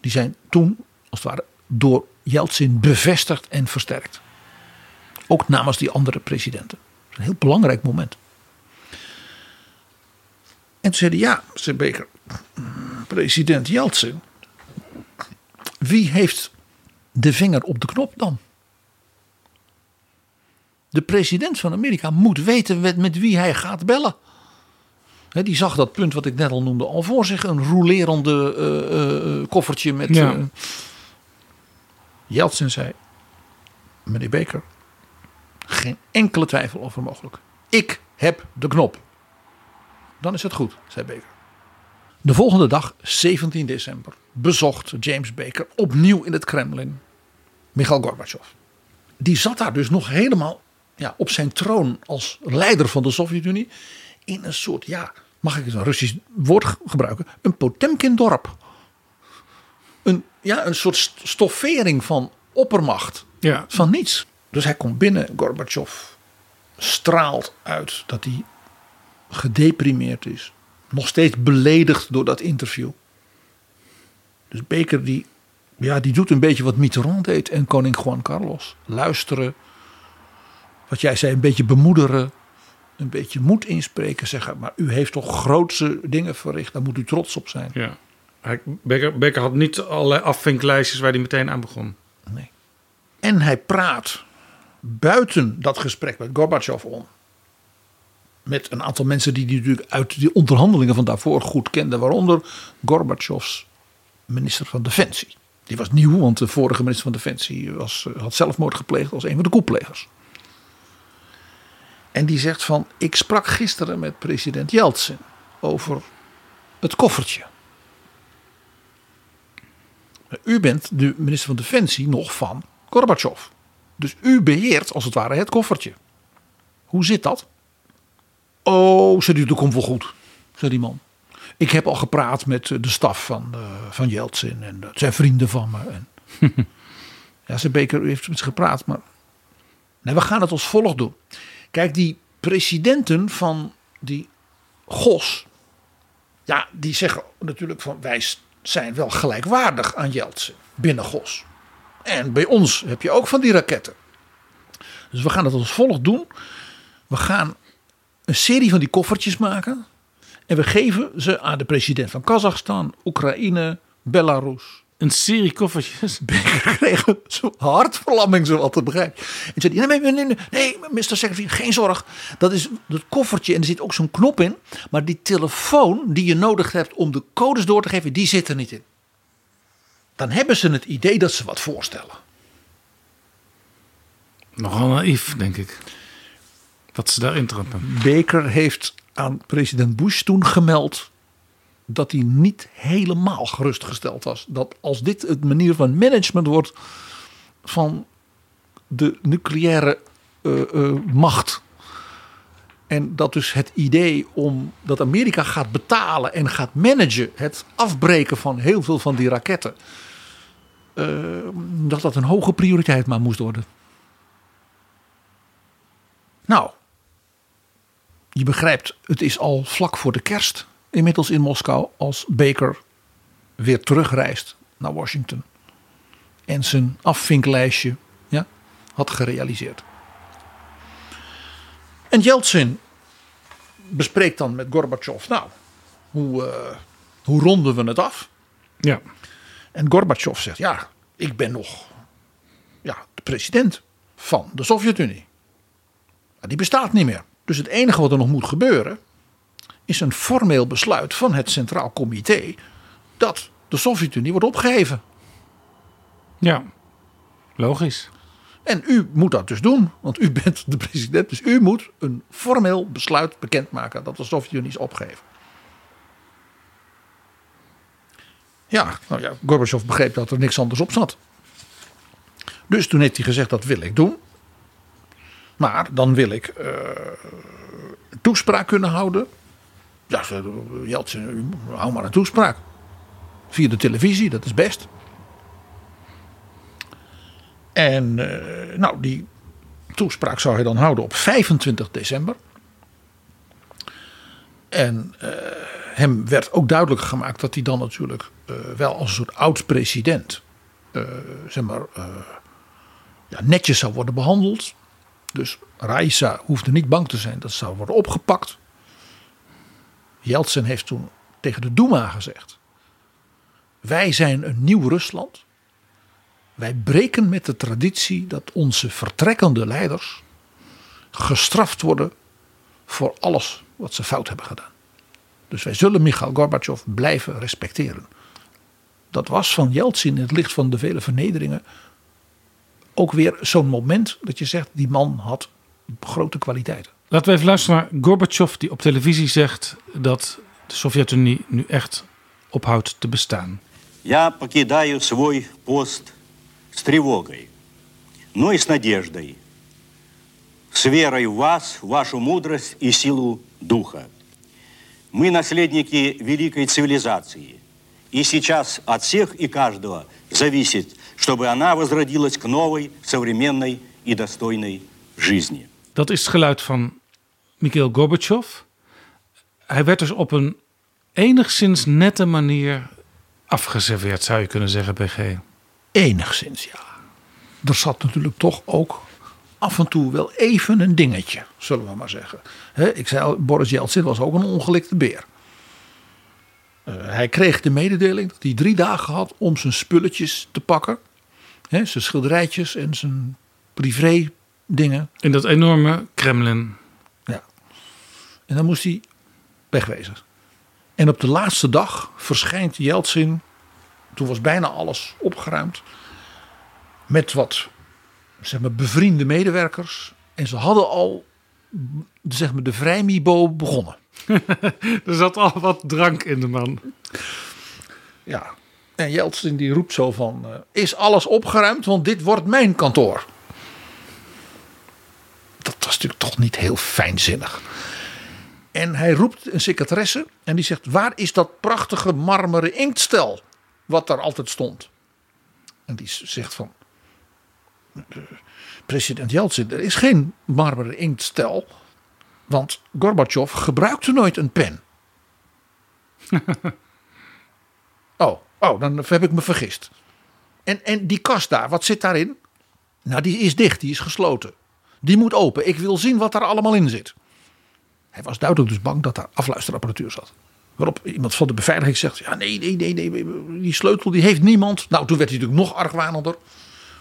Die zijn toen, als het ware, door Yeltsin bevestigd en versterkt. Ook namens die andere presidenten. Dat is een heel belangrijk moment. En toen zeiden ja, zei Baker, president Yeltsin, wie heeft de vinger op de knop dan? De president van Amerika moet weten met, met wie hij gaat bellen. Hè, die zag dat punt wat ik net al noemde al voor zich. Een rolerende eh, eh, koffertje met... Ja. eh, Yeltsin zei... Meneer Baker, geen enkele twijfel over mogelijk. Ik heb de knop. Dan is het goed, zei Baker. De volgende dag, 17 december, bezocht James Baker opnieuw in het Kremlin Mikhail Gorbachev. Die zat daar dus nog helemaal ja, op zijn troon als leider van de Sovjet-Unie. In een soort, ja, mag ik eens een Russisch woord ge- gebruiken? Een Potemkin-dorp. Een, ja, een soort st- stoffering van oppermacht. Ja. Van niets. Dus hij komt binnen. Gorbachev straalt uit dat hij gedeprimeerd is. Nog steeds beledigd door dat interview. Dus Baker die, ja, die doet een beetje wat Mitterrand deed en koning Juan Carlos. Luisteren. Wat jij zei, een beetje bemoederen. Een beetje moed inspreken. Zeggen, maar u heeft toch grootse dingen verricht. Daar moet u trots op zijn. Ja. Baker, Baker had niet allerlei afvinklijstjes waar hij meteen aan begon. Nee. En hij praat buiten dat gesprek met Gorbachev om. Met een aantal mensen die hij natuurlijk uit die onderhandelingen van daarvoor goed kende. Waaronder Gorbachevs minister van Defensie. Die was nieuw, want de vorige minister van Defensie was, had zelfmoord gepleegd als een van de koeplegers. En die zegt van, ik sprak gisteren met president Yeltsin over het koffertje. U bent de minister van Defensie nog van Gorbachev. Dus u beheert als het ware het koffertje. Hoe zit dat? Oh, zei hij, dat komt wel goed, zei die man. Ik heb al gepraat met eh, de staf van, eh, van Yeltsin en dat zijn vrienden van me. En ja, Baker, u heeft met ze gepraat, maar nee, we gaan het als volgt doen. Kijk, die presidenten van die GOS, ja, die zeggen natuurlijk van wij zijn wel gelijkwaardig aan Yeltsin binnen GOS. En bij ons heb je ook van die raketten. Dus we gaan het als volgt doen. We gaan een serie van die koffertjes maken. En we geven ze aan de president van Kazachstan, Oekraïne, Belarus. Een serie koffertjes. Baker kreeg soort hartverlamming, zo wat te begrijpen. En zei hij, nee, nee, nee, nee, nee, Mr. Secretary, geen zorg. Dat is dat koffertje en er zit ook zo'n knop in. Maar die telefoon die je nodig hebt om de codes door te geven, die zit er niet in. Dan hebben ze het idee dat ze wat voorstellen. Nogal naïef, denk ik. Dat ze daarin trappen. Baker heeft aan president Bush toen gemeld dat hij niet helemaal gerustgesteld was. Dat als dit het manier van management wordt van de nucleaire eh, eh, macht. En dat dus het idee om dat Amerika gaat betalen en gaat managen het afbreken van heel veel van die raketten. eh, dat dat een hoge prioriteit maar moest worden. Nou, je begrijpt, het is al vlak voor de kerst inmiddels in Moskou als Baker weer terugreist naar Washington. En zijn afvinklijstje ja, had gerealiseerd. En Yeltsin bespreekt dan met Gorbachev, nou, hoe, eh, hoe ronden we het af? Ja. En Gorbachev zegt, ja, ik ben nog ja, de president van de Sovjet-Unie. Die bestaat niet meer. Dus het enige wat er nog moet gebeuren is een formeel besluit van het Centraal Comité dat de Sovjet-Unie wordt opgeheven. Ja. Logisch. En u moet dat dus doen, want u bent de president. Dus u moet een formeel besluit bekendmaken dat de Sovjet-Unie is opgeheven. Ja, nou ja, Gorbachev begreep dat er niks anders op zat. Dus toen heeft hij gezegd dat wil ik doen. Maar dan wil ik eh, toespraak kunnen houden. Ja, Jeltsin, hou maar een toespraak. Via de televisie, dat is best. En eh, nou, die toespraak zou hij dan houden op 25 december. En eh, hem werd ook duidelijk gemaakt dat hij dan natuurlijk eh, wel als een soort oud-president zeg maar, ja, netjes zou worden behandeld. Dus Raisa hoefde niet bang te zijn dat ze zou worden opgepakt. Yeltsin heeft toen tegen de Duma gezegd: Wij zijn een nieuw Rusland. Wij breken met de traditie dat onze vertrekkende leiders gestraft worden voor alles wat ze fout hebben gedaan. Dus wij zullen Mikhail Gorbachev blijven respecteren. Dat was van Yeltsin in het licht van de vele vernederingen ook weer zo'n moment dat je zegt die man had grote kwaliteiten. Laten we even luisteren naar Gorbachev die op televisie zegt dat de Sovjet-Unie nu echt ophoudt te bestaan. Я покидаю свой пост с тревогой, но и с надеждой, с верой в вас, вашу мудрость и силу духа. Мы наследники великой цивилизации, и сейчас от всех и каждого зависит, чтобы она возродилась к новой, современной и достойной жизни. Dat is het geluid van Mikhail Gorbachev. Hij werd dus op een enigszins nette manier afgeserveerd, zou je kunnen zeggen, BG. Enigszins ja. Er zat natuurlijk toch ook af en toe wel even een dingetje, zullen we maar zeggen. Ik zei al, Boris Yeltsin was ook een ongelikte beer. Eh, hij kreeg de mededeling dat hij drie dagen had om zijn spulletjes te pakken. Zijn schilderijtjes en zijn privé dingen. In dat enorme Kremlin. Ja. En dan moest hij wegwezen. En op de laatste dag verschijnt Yeltsin. Toen was bijna alles opgeruimd. Met wat zeg maar, bevriende medewerkers. En ze hadden al zeg maar, de vrijmibo begonnen. Er zat al wat drank in de man. Ja. En Yeltsin die roept zo van... eh, is alles opgeruimd? Want dit wordt mijn kantoor. Dat was natuurlijk toch niet heel fijnzinnig. En hij roept een secretaresse en die zegt: Waar is dat prachtige marmeren inktstel? Wat daar altijd stond. En die zegt van. "Eh, President Yeltsin, er is geen marmeren inktstel. Want Gorbachev gebruikte nooit een pen. oh, oh, dan heb ik me vergist. En, en die kast daar, wat zit daarin? Nou, die is dicht, die is gesloten. Die moet open. Ik wil zien wat daar allemaal in zit. Hij was duidelijk dus bang dat daar afluisterapparatuur zat. Waarop iemand van de beveiliging zegt: Ja, nee, nee, nee, nee, die sleutel die heeft niemand. Nou, toen werd hij natuurlijk nog argwanender.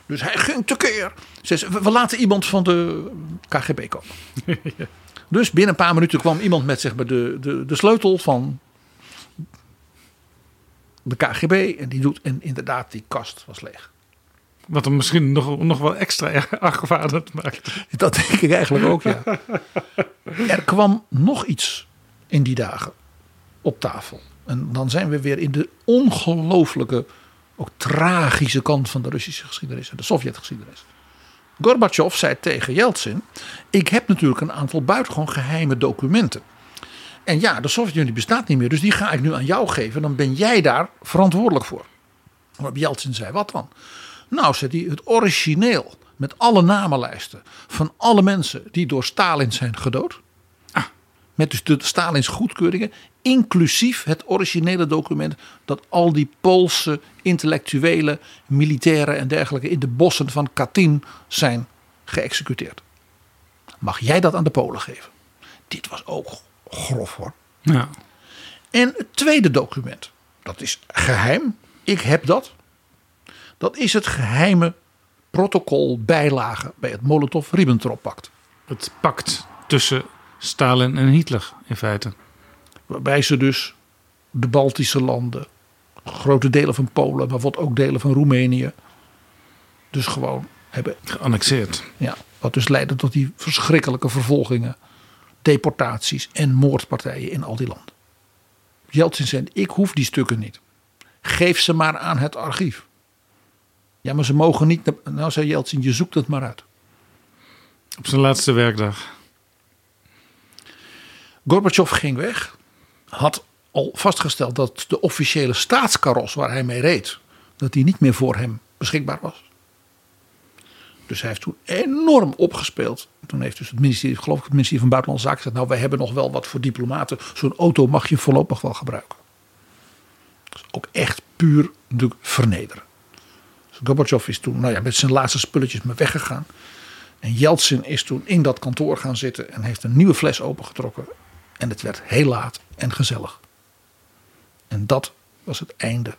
Dus hij ging tekeer. Ze zei, we we laten iemand van de KGB komen. Dus binnen een paar minuten kwam iemand met zeg maar, de, de, de sleutel van de KGB. En die doet, en inderdaad, die kast was leeg. Wat hem misschien nog, nog wel extra erg argwanend maakt. Dat denk ik eigenlijk ook, ja. Er kwam nog iets in die dagen op tafel. En dan zijn we weer in de ongelooflijke, ook tragische kant van de Russische geschiedenis en de Sovjetgeschiedenis. Gorbachev zei tegen Yeltsin: Ik heb natuurlijk een aantal buitengewoon geheime documenten. En ja, de Sovjet-Unie bestaat niet meer, dus die ga ik nu aan jou geven. Dan ben jij daar verantwoordelijk voor. Waarop Yeltsin zei: Wat dan? Nou, zei hij, het origineel met alle namenlijsten van alle mensen die door Stalin zijn gedood. Met dus de Stalins goedkeuringen, inclusief het originele document dat al die Poolse intellectuelen, militairen en dergelijke in de bossen van Katyn zijn geëxecuteerd. Mag jij dat aan de Polen geven? Dit was ook grof hoor. Ja. En het tweede document, dat is geheim. Ik heb dat. Dat is het geheime protocol bijlage bij het Molotov-Ribbentrop-pact. Het pact tussen Stalin en Hitler in feite. Waarbij ze dus de Baltische landen, grote delen van Polen, maar ook delen van Roemenië. Dus gewoon hebben. Geannexeerd. Ja, wat dus leidde tot die verschrikkelijke vervolgingen, deportaties en moordpartijen in al die landen. Jeltsin zei: Ik hoef die stukken niet. Geef ze maar aan het archief. Ja, maar ze mogen niet. Nou, zei Jeltsin: Je zoekt het maar uit. Op zijn laatste werkdag. Gorbachev ging weg. Had al vastgesteld dat de officiële staatskaros waar hij mee reed, dat die niet meer voor hem beschikbaar was. Dus hij heeft toen enorm opgespeeld. Toen heeft dus het ministerie, geloof ik, het ministerie van Buitenlandse Zaken gezegd: Nou, wij hebben nog wel wat voor diplomaten. Zo'n auto mag je voorlopig wel gebruiken. Dat is ook echt puur natuurlijk vernederen. Gorbachev is toen nou ja, met zijn laatste spulletjes maar weggegaan. En Yeltsin is toen in dat kantoor gaan zitten en heeft een nieuwe fles opengetrokken. En het werd heel laat en gezellig. En dat was het einde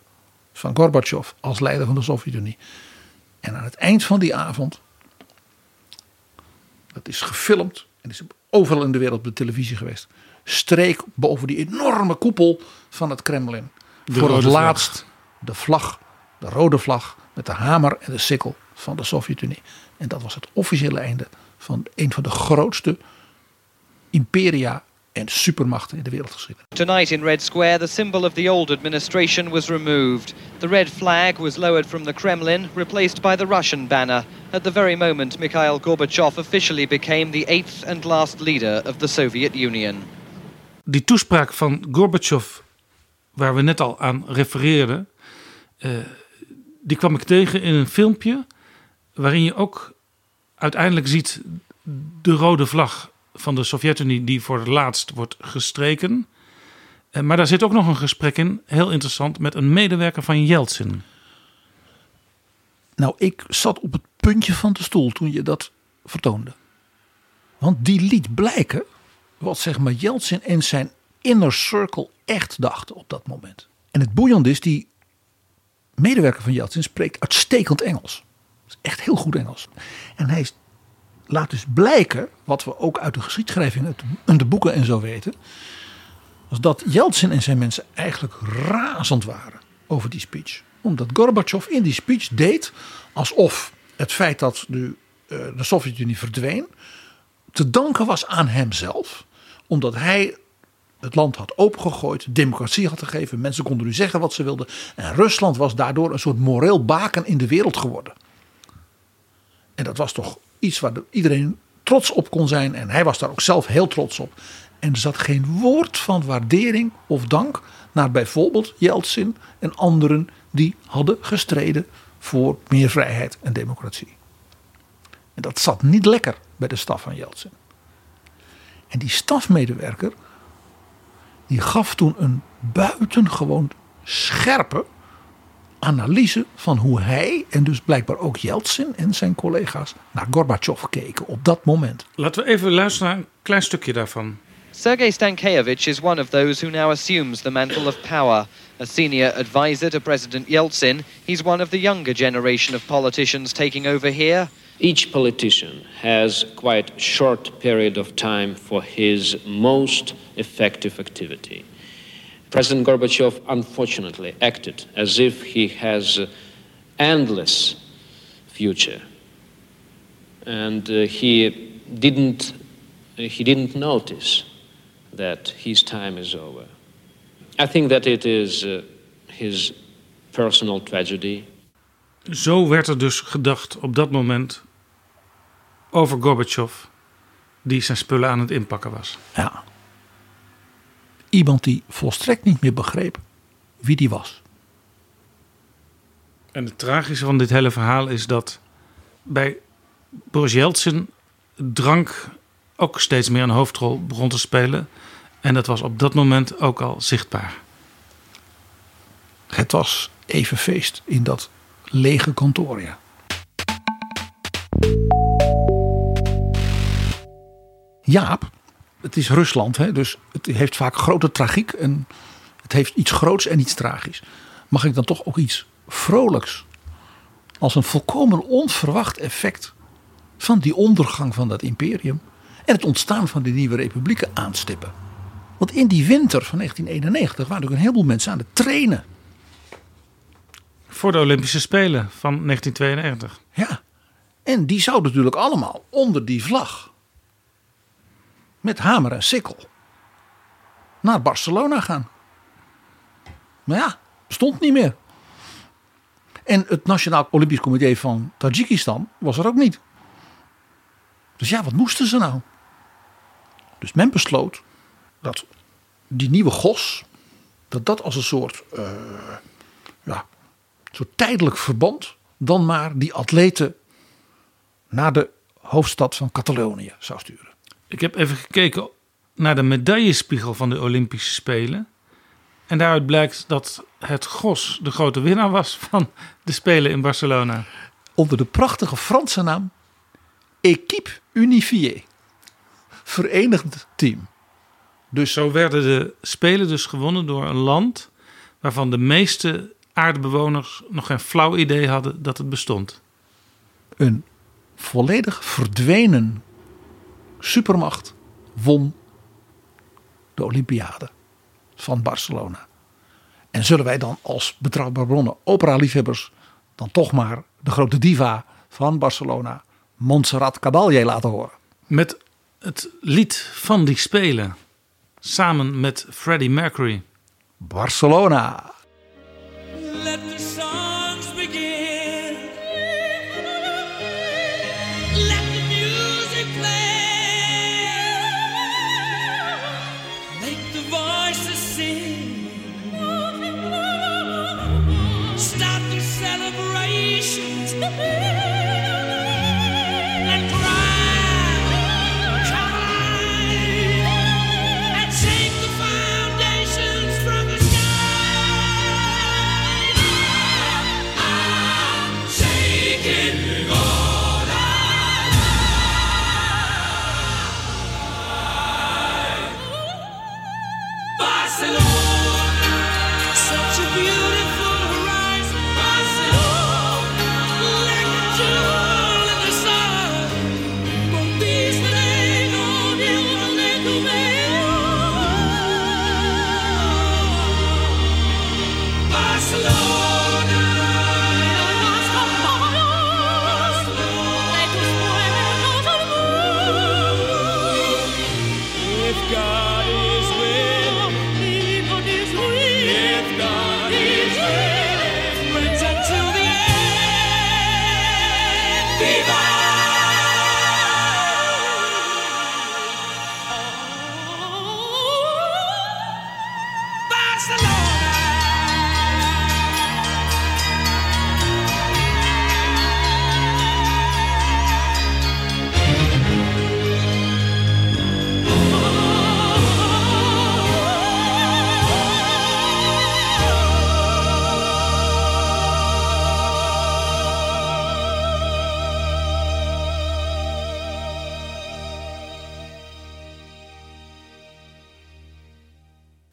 van Gorbachev als leider van de Sovjet-Unie. En aan het eind van die avond, dat is gefilmd en is overal in de wereld op de televisie geweest, streek boven die enorme koepel van het Kremlin voor het vlag. laatst de vlag, de rode vlag met de hamer en de sikkel van de Sovjet-Unie. En dat was het officiële einde van een van de grootste imperia en supermachten in de wereldgeschiedenis. Tonight in Red Square, the symbol of the old administration was removed. The red flag was lowered from the Kremlin, replaced by the Russian banner. At the very moment, Mikhail Gorbachev officially became the eighth and last leader of the Soviet Union. Die toespraak van Gorbachev, waar we net al aan refereerden, eh, die kwam ik tegen in een filmpje waarin je ook uiteindelijk ziet de rode vlag van de Sovjet-Unie die voor het laatst wordt gestreken. Eh, Maar daar zit ook nog een gesprek in, heel interessant, met een medewerker van Yeltsin. Nou, ik zat op het puntje van de stoel toen je dat vertoonde. Want die liet blijken wat zeg maar Yeltsin en zijn inner circle echt dachten op dat moment. En het boeiende is, die medewerker van Yeltsin spreekt uitstekend Engels. Is echt heel goed Engels. En hij laat dus blijken, wat we ook uit de geschiedschrijving en de boeken en zo weten, dat Yeltsin en zijn mensen eigenlijk razend waren over die speech. Omdat Gorbachev in die speech deed alsof het feit dat nu eh, de Sovjet-Unie verdween te danken was aan hemzelf. Omdat hij het land had opengegooid, democratie had gegeven, mensen konden nu zeggen wat ze wilden. En Rusland was daardoor een soort moreel baken in de wereld geworden. En dat was toch iets waar iedereen trots op kon zijn. En hij was daar ook zelf heel trots op. En er zat geen woord van waardering of dank naar bijvoorbeeld Yeltsin en anderen die hadden gestreden voor meer vrijheid en democratie. En dat zat niet lekker bij de staf van Yeltsin. En die stafmedewerker, die gaf toen een buitengewoon scherpe analyse van hoe hij en dus blijkbaar ook Yeltsin en zijn collega's naar Gorbachev keken op dat moment. Laten we even luisteren naar een klein stukje daarvan. Sergei Stankevich is one of those who now assumes the mantle of power. A senior advisor to President Yeltsin, he's one of the younger generation of politicians taking over here. Each politician has quite short period of time for his most effective activity. President Gorbachev unfortunately acted as if he has uh, endless future. And uh, he didn't he didn't notice that his time is over. I think that it is uh, his personal tragedy. Zo werd er dus gedacht op dat moment over Gorbachev, die zijn spullen aan het inpakken was. Ja. Iemand die volstrekt niet meer begreep wie die was. En het tragische van dit hele verhaal is dat bij Boris Yeltsin drank ook steeds meer een hoofdrol begon te spelen. En dat was op dat moment ook al zichtbaar. Het was even feest in dat lege kantoor, ja. Jaap, het is Rusland, hè, dus het heeft vaak grote tragiek en het heeft iets groots en iets tragisch. Mag ik dan toch ook iets vrolijks als een volkomen onverwacht effect van die ondergang van dat imperium en het ontstaan van de nieuwe republieken aanstippen? Want in die winter van 1991 waren ook een heleboel mensen aan het trainen. Voor de Olympische Spelen van 1992. Ja, en die zouden natuurlijk allemaal onder die vlag met hamer en sikkel naar Barcelona gaan. Maar ja, stond niet meer. En het Nationaal Olympisch Comité van Tajikistan was er ook niet. Dus ja, wat moesten ze nou? Dus men besloot dat die nieuwe gos, dat dat als een soort, uh, ja, soort tijdelijk verband, dan maar die atleten naar de hoofdstad van Catalonië zou sturen. Ik heb even gekeken naar de medaillespiegel van de Olympische Spelen. En daaruit blijkt dat het Gos de grote winnaar was van de Spelen in Barcelona. Onder de prachtige Franse naam Equipe Unifiée. Verenigd team. Dus zo werden de Spelen dus gewonnen door een land waarvan de meeste aardbewoners nog geen flauw idee hadden dat het bestond. Een volledig verdwenen supermacht won de Olympiade van Barcelona. En zullen wij dan als betrouwbare bronnen, opera-liefhebbers, dan toch maar de grote diva van Barcelona, Montserrat Caballé, laten horen? Met het lied van die spelen, samen met Freddie Mercury. Barcelona.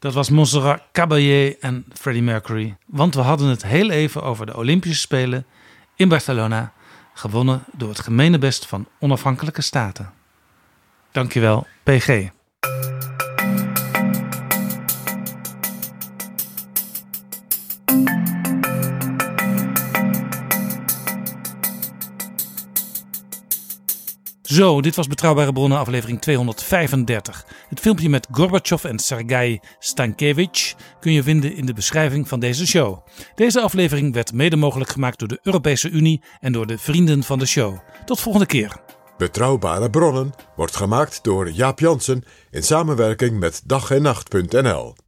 Dat was Montserrat Caballé en Freddie Mercury. Want we hadden het heel even over de Olympische Spelen in Barcelona. Gewonnen door het gemene best van onafhankelijke staten. Dankjewel, PG. Zo, dit was Betrouwbare Bronnen, aflevering 235. Het filmpje met Gorbachev en Sergei Stankevich kun je vinden in de beschrijving van deze show. Deze aflevering werd mede mogelijk gemaakt door de Europese Unie en door de vrienden van de show. Tot volgende keer. Betrouwbare bronnen wordt gemaakt door Jaap Jansen in samenwerking met dag en nacht.nl.